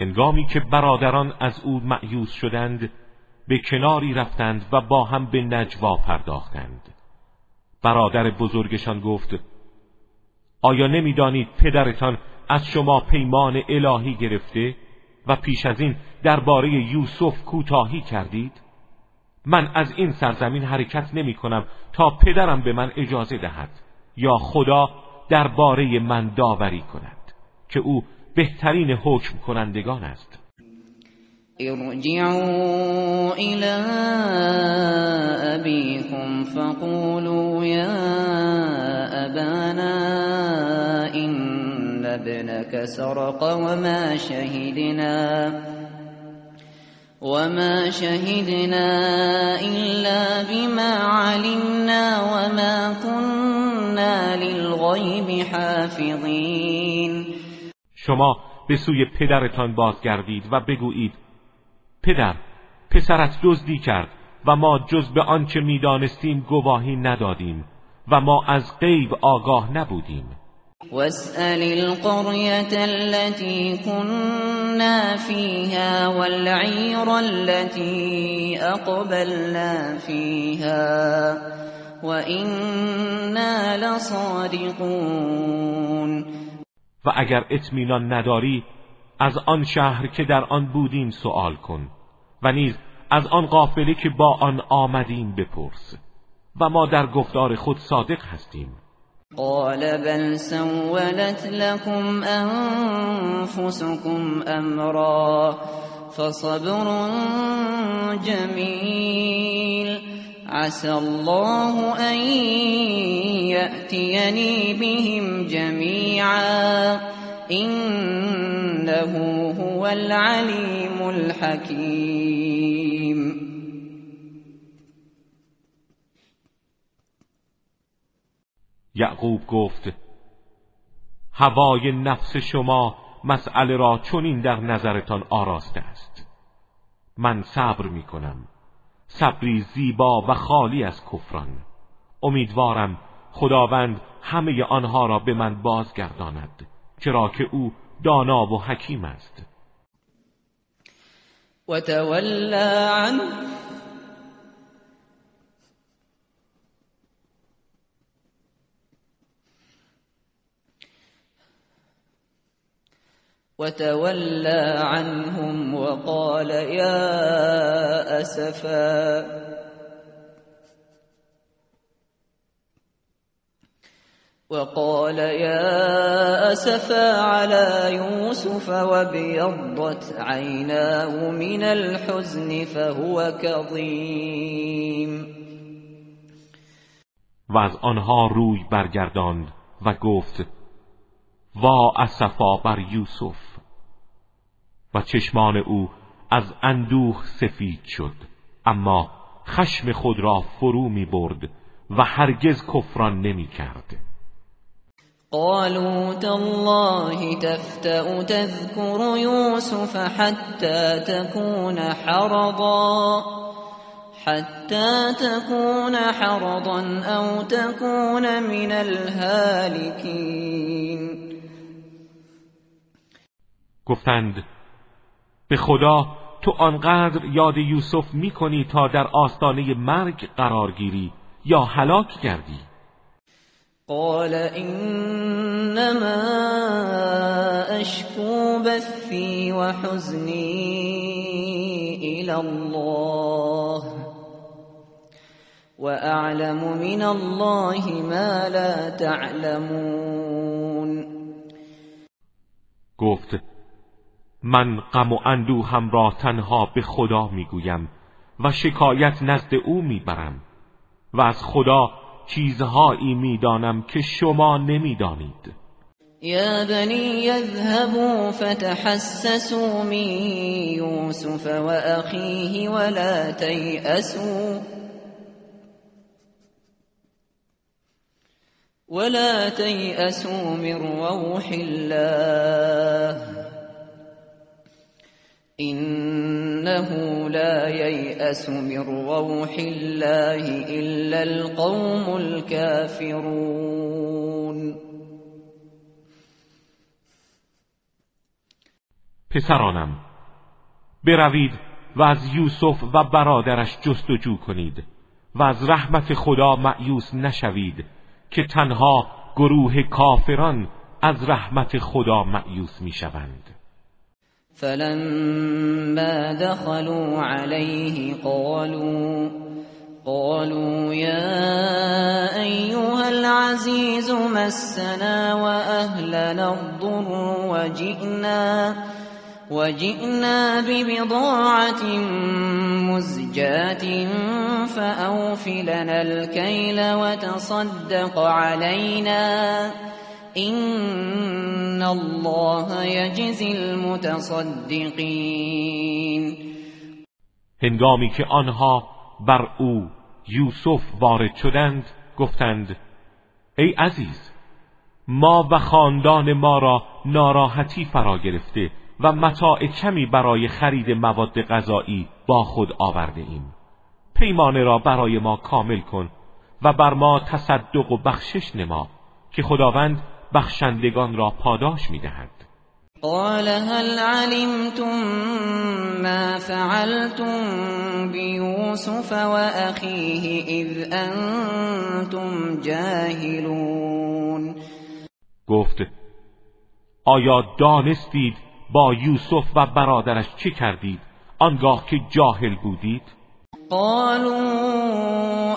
هنگامی که برادران از او معیوز شدند به کناری رفتند و با هم به نجوا پرداختند. برادر بزرگشان گفت آیا نمی‌دانید پدرتان از شما پیمان الهی گرفته و پیش از این درباره یوسف کوتاهی کردید؟ من از این سرزمین حرکت نمی کنم تا پدرم به من اجازه دهد یا خدا درباره من داوری کند که او بهترین حکم کنندگان است. ارجعوا الى ابيكم فقولوا يا ابانا ان ابنك سرق وما شهدنا وما شهدنا إلا بما علمنا وما كنا للغيب حافظين. شما به سوی پدرتان بازگردید و بگویید پدر پسرت دزدی کرد و ما جز به آنچه می‌دانستیم گواهی ندادیم و ما از غیب آگاه نبودیم. واسأل القرية التي كنا فيها والعير التي أقبلنا فيها. وإنا لصادقون. و اگر اطمینان نداری از آن شهر که در آن بودیم سوال کن و نیز از آن قافله که با آن آمدیم بپرس و ما در گفتار خود صادق هستیم. قال بل سولت لكم أنفسكم أمرا فصبر جميل. عسى الله أن يأتيني بهم جميعا. إنه هو العليم الحكيم. یعقوب گفت هوای نفس شما مسئله را چنین در نظرتان آراسته است. من صبر می کنم صبری زیبا و خالی از کفران. امیدوارم خداوند همه آنها را به من بازگرداند چرا که او دانا و حکیم است. و تولا عنه وتولى عنهم وقال يا أسفا. وقال يا أسفا على يوسف وابيضت عيناه من الحزن فهو كظيم. و از آنها روی برگرداند و گفت وا اسفا بر یوسف. و چشمان او از اندوه سفید شد. اما خشم خود را فرو می برد و هرگز کفران نمی کرد. قالوا تالله تفتأ تذكر يوسف حتى تكون حرضا حتى تكون حرضا او تكون من الهالكين. گفتند به خدا تو آنقدر یاد یوسف می‌کنی تا در آستانه مرگ قرار گیری یا هلاک گردی قال انما اشكو بثي وحزني الى الله واعلم من الله ما لا تعلمون. گفت من غم و اندوهم را تنها به خدا می‌گویم و شکایت نزد او می‌برم و از خدا چیزهایی می‌دانم که شما نمی‌دانید. یا بنی یذهبوا فتحسسوا من یوسف و اخیه ولا تیأسوا ولا تیأسوا من روح الله. إنه لا ييأس من روح الله إلا القوم الكافرون. پسرانم بروید و از یوسف و برادرش جستجو کنید و از رحمت خدا معیوس نشوید که تنها گروه کافران از رحمت خدا معیوس می‌شوند. فلما دخلوا عليه قالوا قالوا يا أيها العزيز مسنا وأهلنا الضر وجئنا وجئنا ببضاعة مزجاة فأوفلنا الكيل وتصدق علينا. این الله یجزی المتصدقین هنگامی که آنها بر او یوسف وارد شدند گفتند ای عزیز ما و خاندان ما را ناراحتی فرا گرفته و متاع کمی برای خرید مواد غذایی با خود آورده ایم. پیمانه را برای ما کامل کن و بر ما تصدق و بخشش نما که خداوند بخشندگان را پاداش می‌دهد. قال هل علمتم ما فعلتم بيوسف واخيه اذ انتم جاهلون. گفت آیا دانستید با یوسف و برادرش چه کردید؟ آنگاه که جاهل بودید؟ قالوا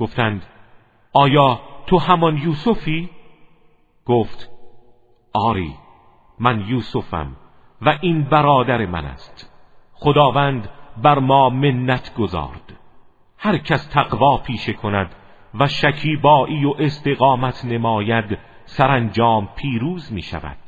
گفتند آیا تو همان یوسفی؟ گفت آری من یوسفم و این برادر من است. خداوند بر ما منت گذارد هر کس تقوا پیشه کند و شکیبایی و استقامت نماید سرانجام پیروز می شود.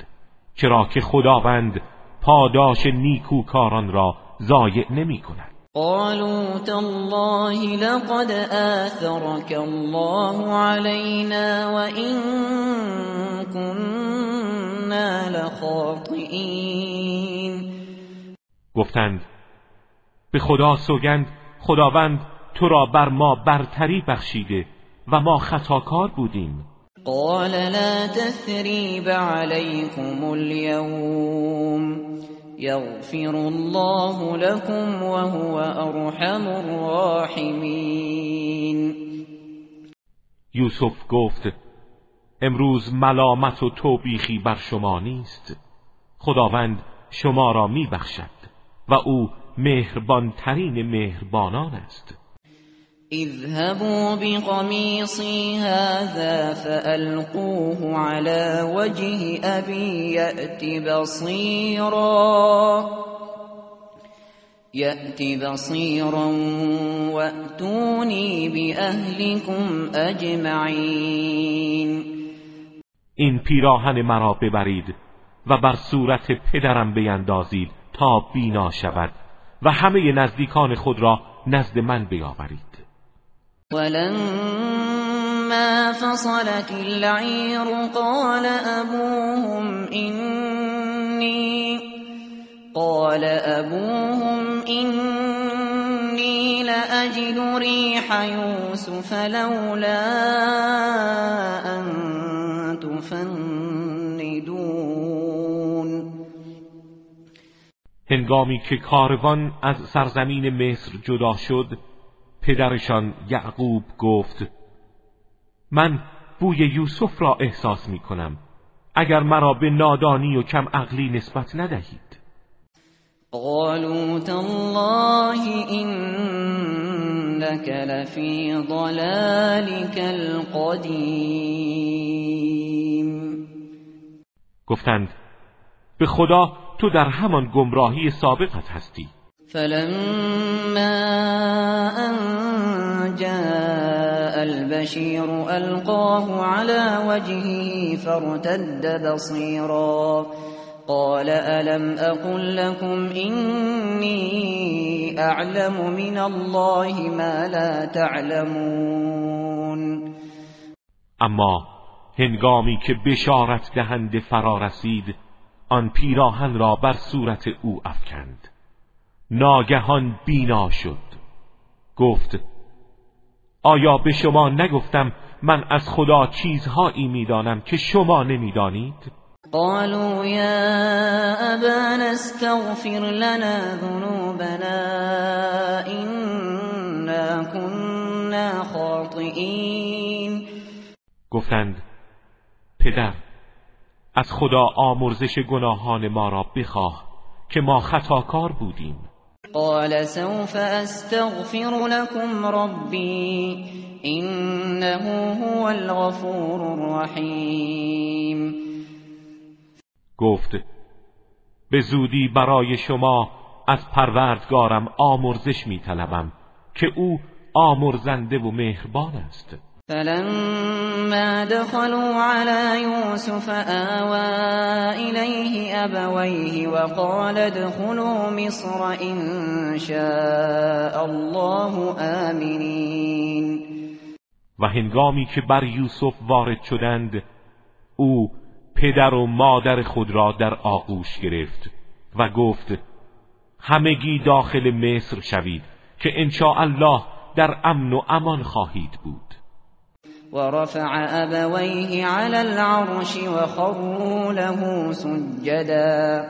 چرا که خداوند پاداش نیکوکاران را ضایع نمی کند. قالوا تالله لقد آثرك الله علينا وإن كنا لخاطئين. گفتند به خدا سوگند خداوند تو را بر ما برتری بخشیده و ما خطاکار بودیم. قال لا تثریب علیکم اليوم. یغفر الله لكم وهو ارحم الراحمین یوسف گفت امروز ملامت و توبیخی بر شما نیست. خداوند شما را میبخشد و او مهربانترین مهربانان است. اذهبوا بقميصي هذا فألقوه على وجه أبي يأت بصيرا. يأت بصيرا وأتوني بأهلكم أجمعين. این پیراهن مرا ببرید و بر صورت پدرم بیندازید تا بینا شود و همه نزدیکان خود را نزد من بیاورید. ولما فصلت العير قال أبوهم إني قال أبوهم إني لأجد ريح يوسف لولا أن تفندون. هنگامی که کاروان از سرزمین مصر جدا شد پدرشان یعقوب گفت من بوی یوسف را احساس می کنم اگر مرا به نادانی و کم عقلی نسبت ندهید. قالوا تالله انك لفی ضلالك القدیم گفتند به خدا تو در همان گمراهی سابقت هستی. فلما أن جاء البشير ألقاه على وجهه فارتد بصيرا. قال ألم أقل لكم إني أعلم من الله ما لا تعلمون. اما هنگامی که بشارت دهنده فرا رسید آن پیراهن را بر صورت او افکند. ناگهان بینا شد. گفت آیا به شما نگفتم من از خدا چیزهایی می‌دانم که شما نمی‌دانید؟ قالوا یا ابانا استغفر لنا ذنوبنا إنا كنا خاطئین گفتند پدر از خدا آمرزش گناهان ما را بخواه که ما خطاکار بودیم. قال سوف استغفر لكم ربي انه هو الغفور الرحیم گفت به زودی برای شما از پروردگارم آمرزش میطلبم که او آمرزنده و مهربان است. فلما دخلوا على يوسف آوى إليه أبويه وقال ادخلوا مصر إن شاء الله آمنين. و هنگامی که بر یوسف وارد شدند او پدر و مادر خود را در آغوش گرفت و گفت همگی داخل مصر شوید که انشاء الله در امن و امان خواهید بود. ورفع أبويه على العرش وخروا له سجدا.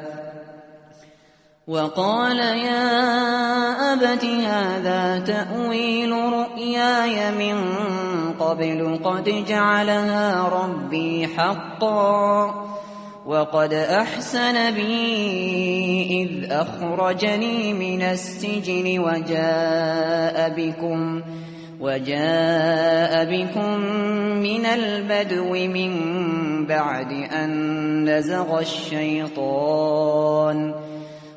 وقال يا أبت هذا تأويل رؤياي من قبل. قد جعلها ربي حقا وقد أحسن بي إذ أخرجني من السجن وجاء بكم. وجاء بكم من البدو من بعد أن نزغ الشيطان.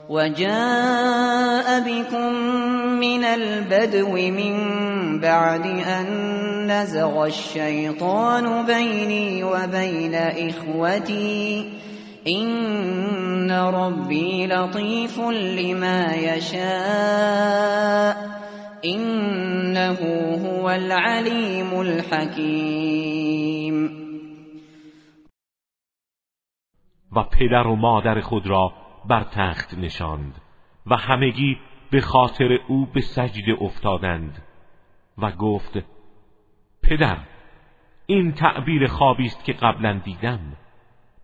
وجاء بكم من البدو من بعد أن نزغ الشيطان بيني وبين إخوتي. إن ربي لطيف لما يشاء. انه هو العلیم الحکیم و پدر و مادر خود را بر تخت نشاند و همگی به خاطر او به سجده افتادند و گفت پدر این تعبیر خوابی است که قبلا دیدم.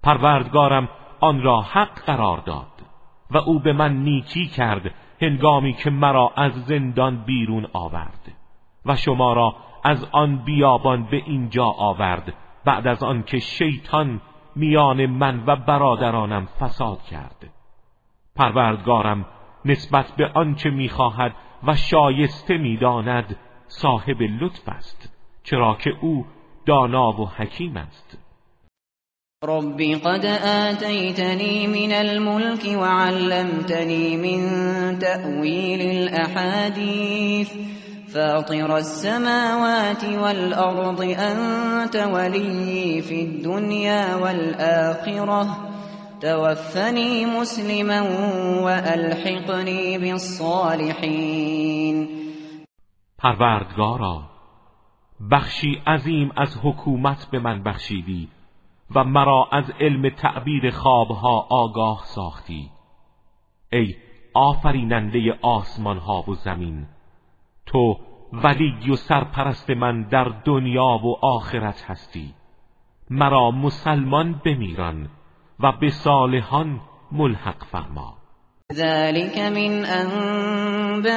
پروردگارم آن را حق قرار داد و او به من نیکی کرد هنگامی که مرا از زندان بیرون آورد و شما را از آن بیابان به اینجا آورد بعد از آن که شیطان میان من و برادرانم فساد کرد. پروردگارم نسبت به آنچه می‌خواهد و شایسته می‌داند صاحب لطف است چرا که او دانا و حکیم است. رب قد آتيتني من الملك وعلمتني من تأويل الأحاديث فاطر السماوات والأرض أنت ولي في الدنيا والآخرة توفني مسلما وألحقني بالصالحين پروردگارا بخشی عظیم از حکومت به من بخشیدی. و مرا از علم تعبیر خوابها آگاه ساختی. ای آفریننده آسمان ها و زمین تو ولی و سرپرست من در دنیا و آخرت هستی. مرا مسلمان بمیران و به صالحان ملحق فرما. ذلك من انباء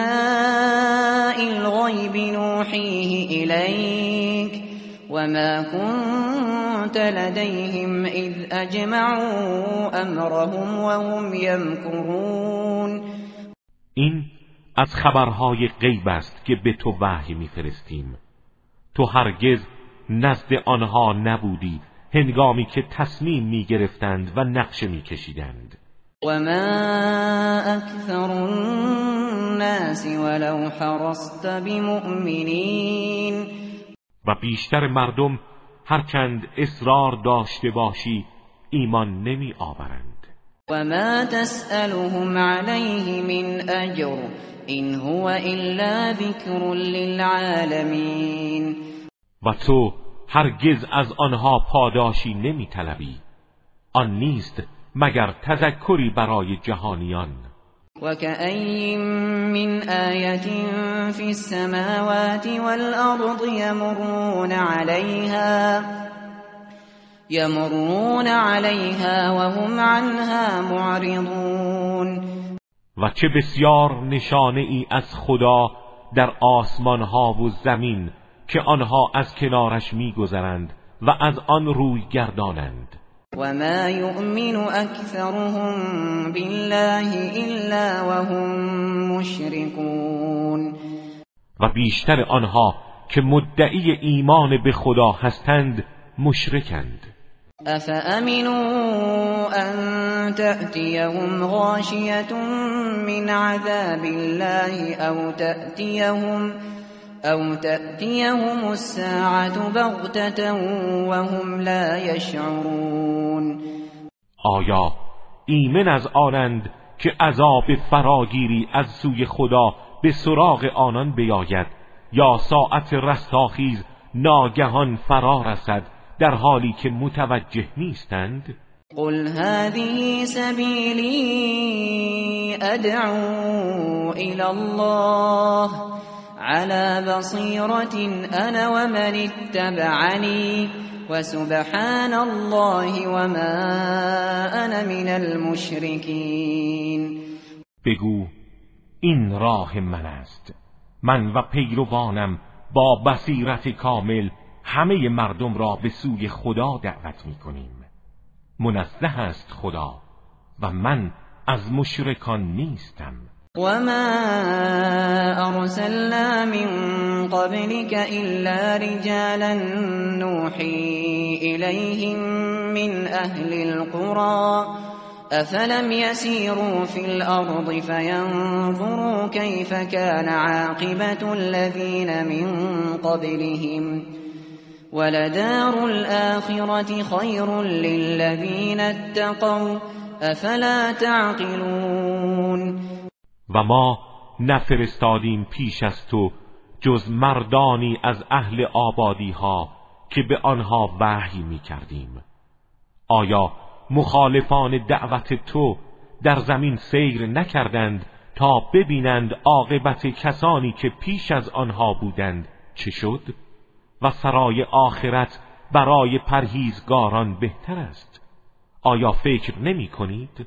الغیب نوحیه الیک. وما كنت لديهم اذ اجمعوا امرهم وهم يمكرون. این از خبرهای غیب است که به تو وحی میفرستیم. تو هرگز نزد آنها نبودی هنگامی که تصمیم می‌گرفتند و نقشه میکشیدند. و ما اکثر الناس ولو حرصت بمؤمنین و بیشتر مردم هرچند اصرار داشته باشی ایمان نمی آورند. و ما تسألهم علیه من اجر این هو الا ذکر للعالمین. و تو هرگز از آنها پاداشی نمی طلبی. آن نیست مگر تذکری برای جهانیان. وكأين من آية في السماوات والأرض يمرون عليها يمرون عليها وهم عنها معرضون و چه بسیار نشانه ای از خدا در آسمان ها و زمین که آنها از کنارش میگذرند و از آن روی گردانند. وما يؤمن اكثرهم بالله الا وهم مشركون و بیشتر آنها که مدعی ایمان به خدا هستند مشرکند. افامنوا ان تأتيهم غاشية من عذاب الله او تأتيهم او تأتيهم الساعة بغتة وهم لا يشعرون آیا ایمن از آنند که عذاب فراگیری از سوی خدا به سراغ آنان بیاید یا ساعت رستاخیز ناگهان فرا رسد در حالی که متوجه نیستند؟ قل هذه سبیلی ادعو الى الله على بصيرة انا ومن اتبعني وسبحان الله وما انا من المشركين. بگو این راه من است. من و پیروانم با بصیرت کامل همه مردم را به سوی خدا دعوت می کنیم منزه است خدا و من از مشرکان نیستم. وما ارسلنا من قبلك الا رجالا نوحي اليهم من أهل القرى افلم يسيروا في الأرض فينظروا كيف كان عاقبه الذين من قبلهم ولدار الاخره خير للذين اتقوا افلا تعقلون و ما نفرستادیم پیش از تو جز مردانی از اهل آبادی ها که به آنها وحی می کردیم آیا مخالفان دعوت تو در زمین سیر نکردند تا ببینند عاقبت کسانی که پیش از آنها بودند چه شد؟ و سرای آخرت برای پرهیزگاران بهتر است. آیا فکر نمی کنید؟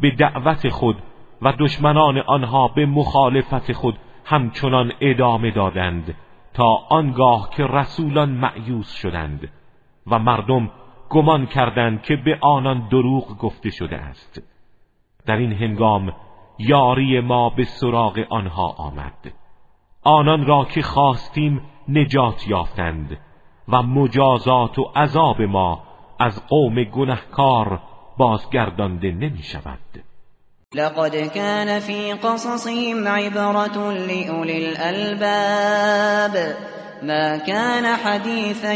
به دعوت خود و دشمنان آنها به مخالفت خود همچنان ادامه دادند تا آنگاه که رسولان معیوس شدند و مردم گمان کردند که به آنان دروغ گفته شده است. در این هنگام یاری ما به سراغ آنها آمد. آنان را که خواستیم نجات یافتند و مجازات و عذاب ما از قوم گنهکار بازگردانده نمی شود لقد كان في قصصهم عبرة لأولي الألباب. ما كان حديثا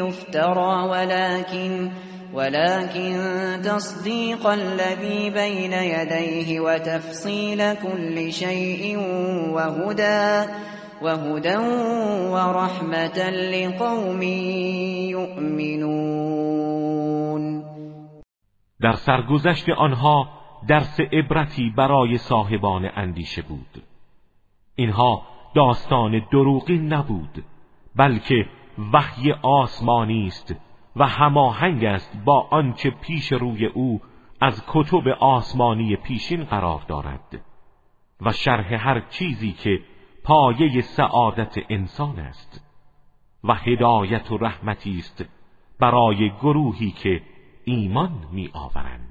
يفترى ولكن ولكن تصديق الذي بين يديه وتفصيل كل شيء وهدى وهدى ورحمة لقوم يؤمنون. در سرگذشت آنها درس عبرتی برای صاحبان اندیشه بود. اینها داستان دروغی نبود بلکه وحی آسمانی است و هماهنگ است با آنچه پیش روی او از کتب آسمانی پیشین قرار دارد و شرح هر چیزی که پایه سعادت انسان است و هدایت و رحمتی است برای گروهی که ایمان می آورند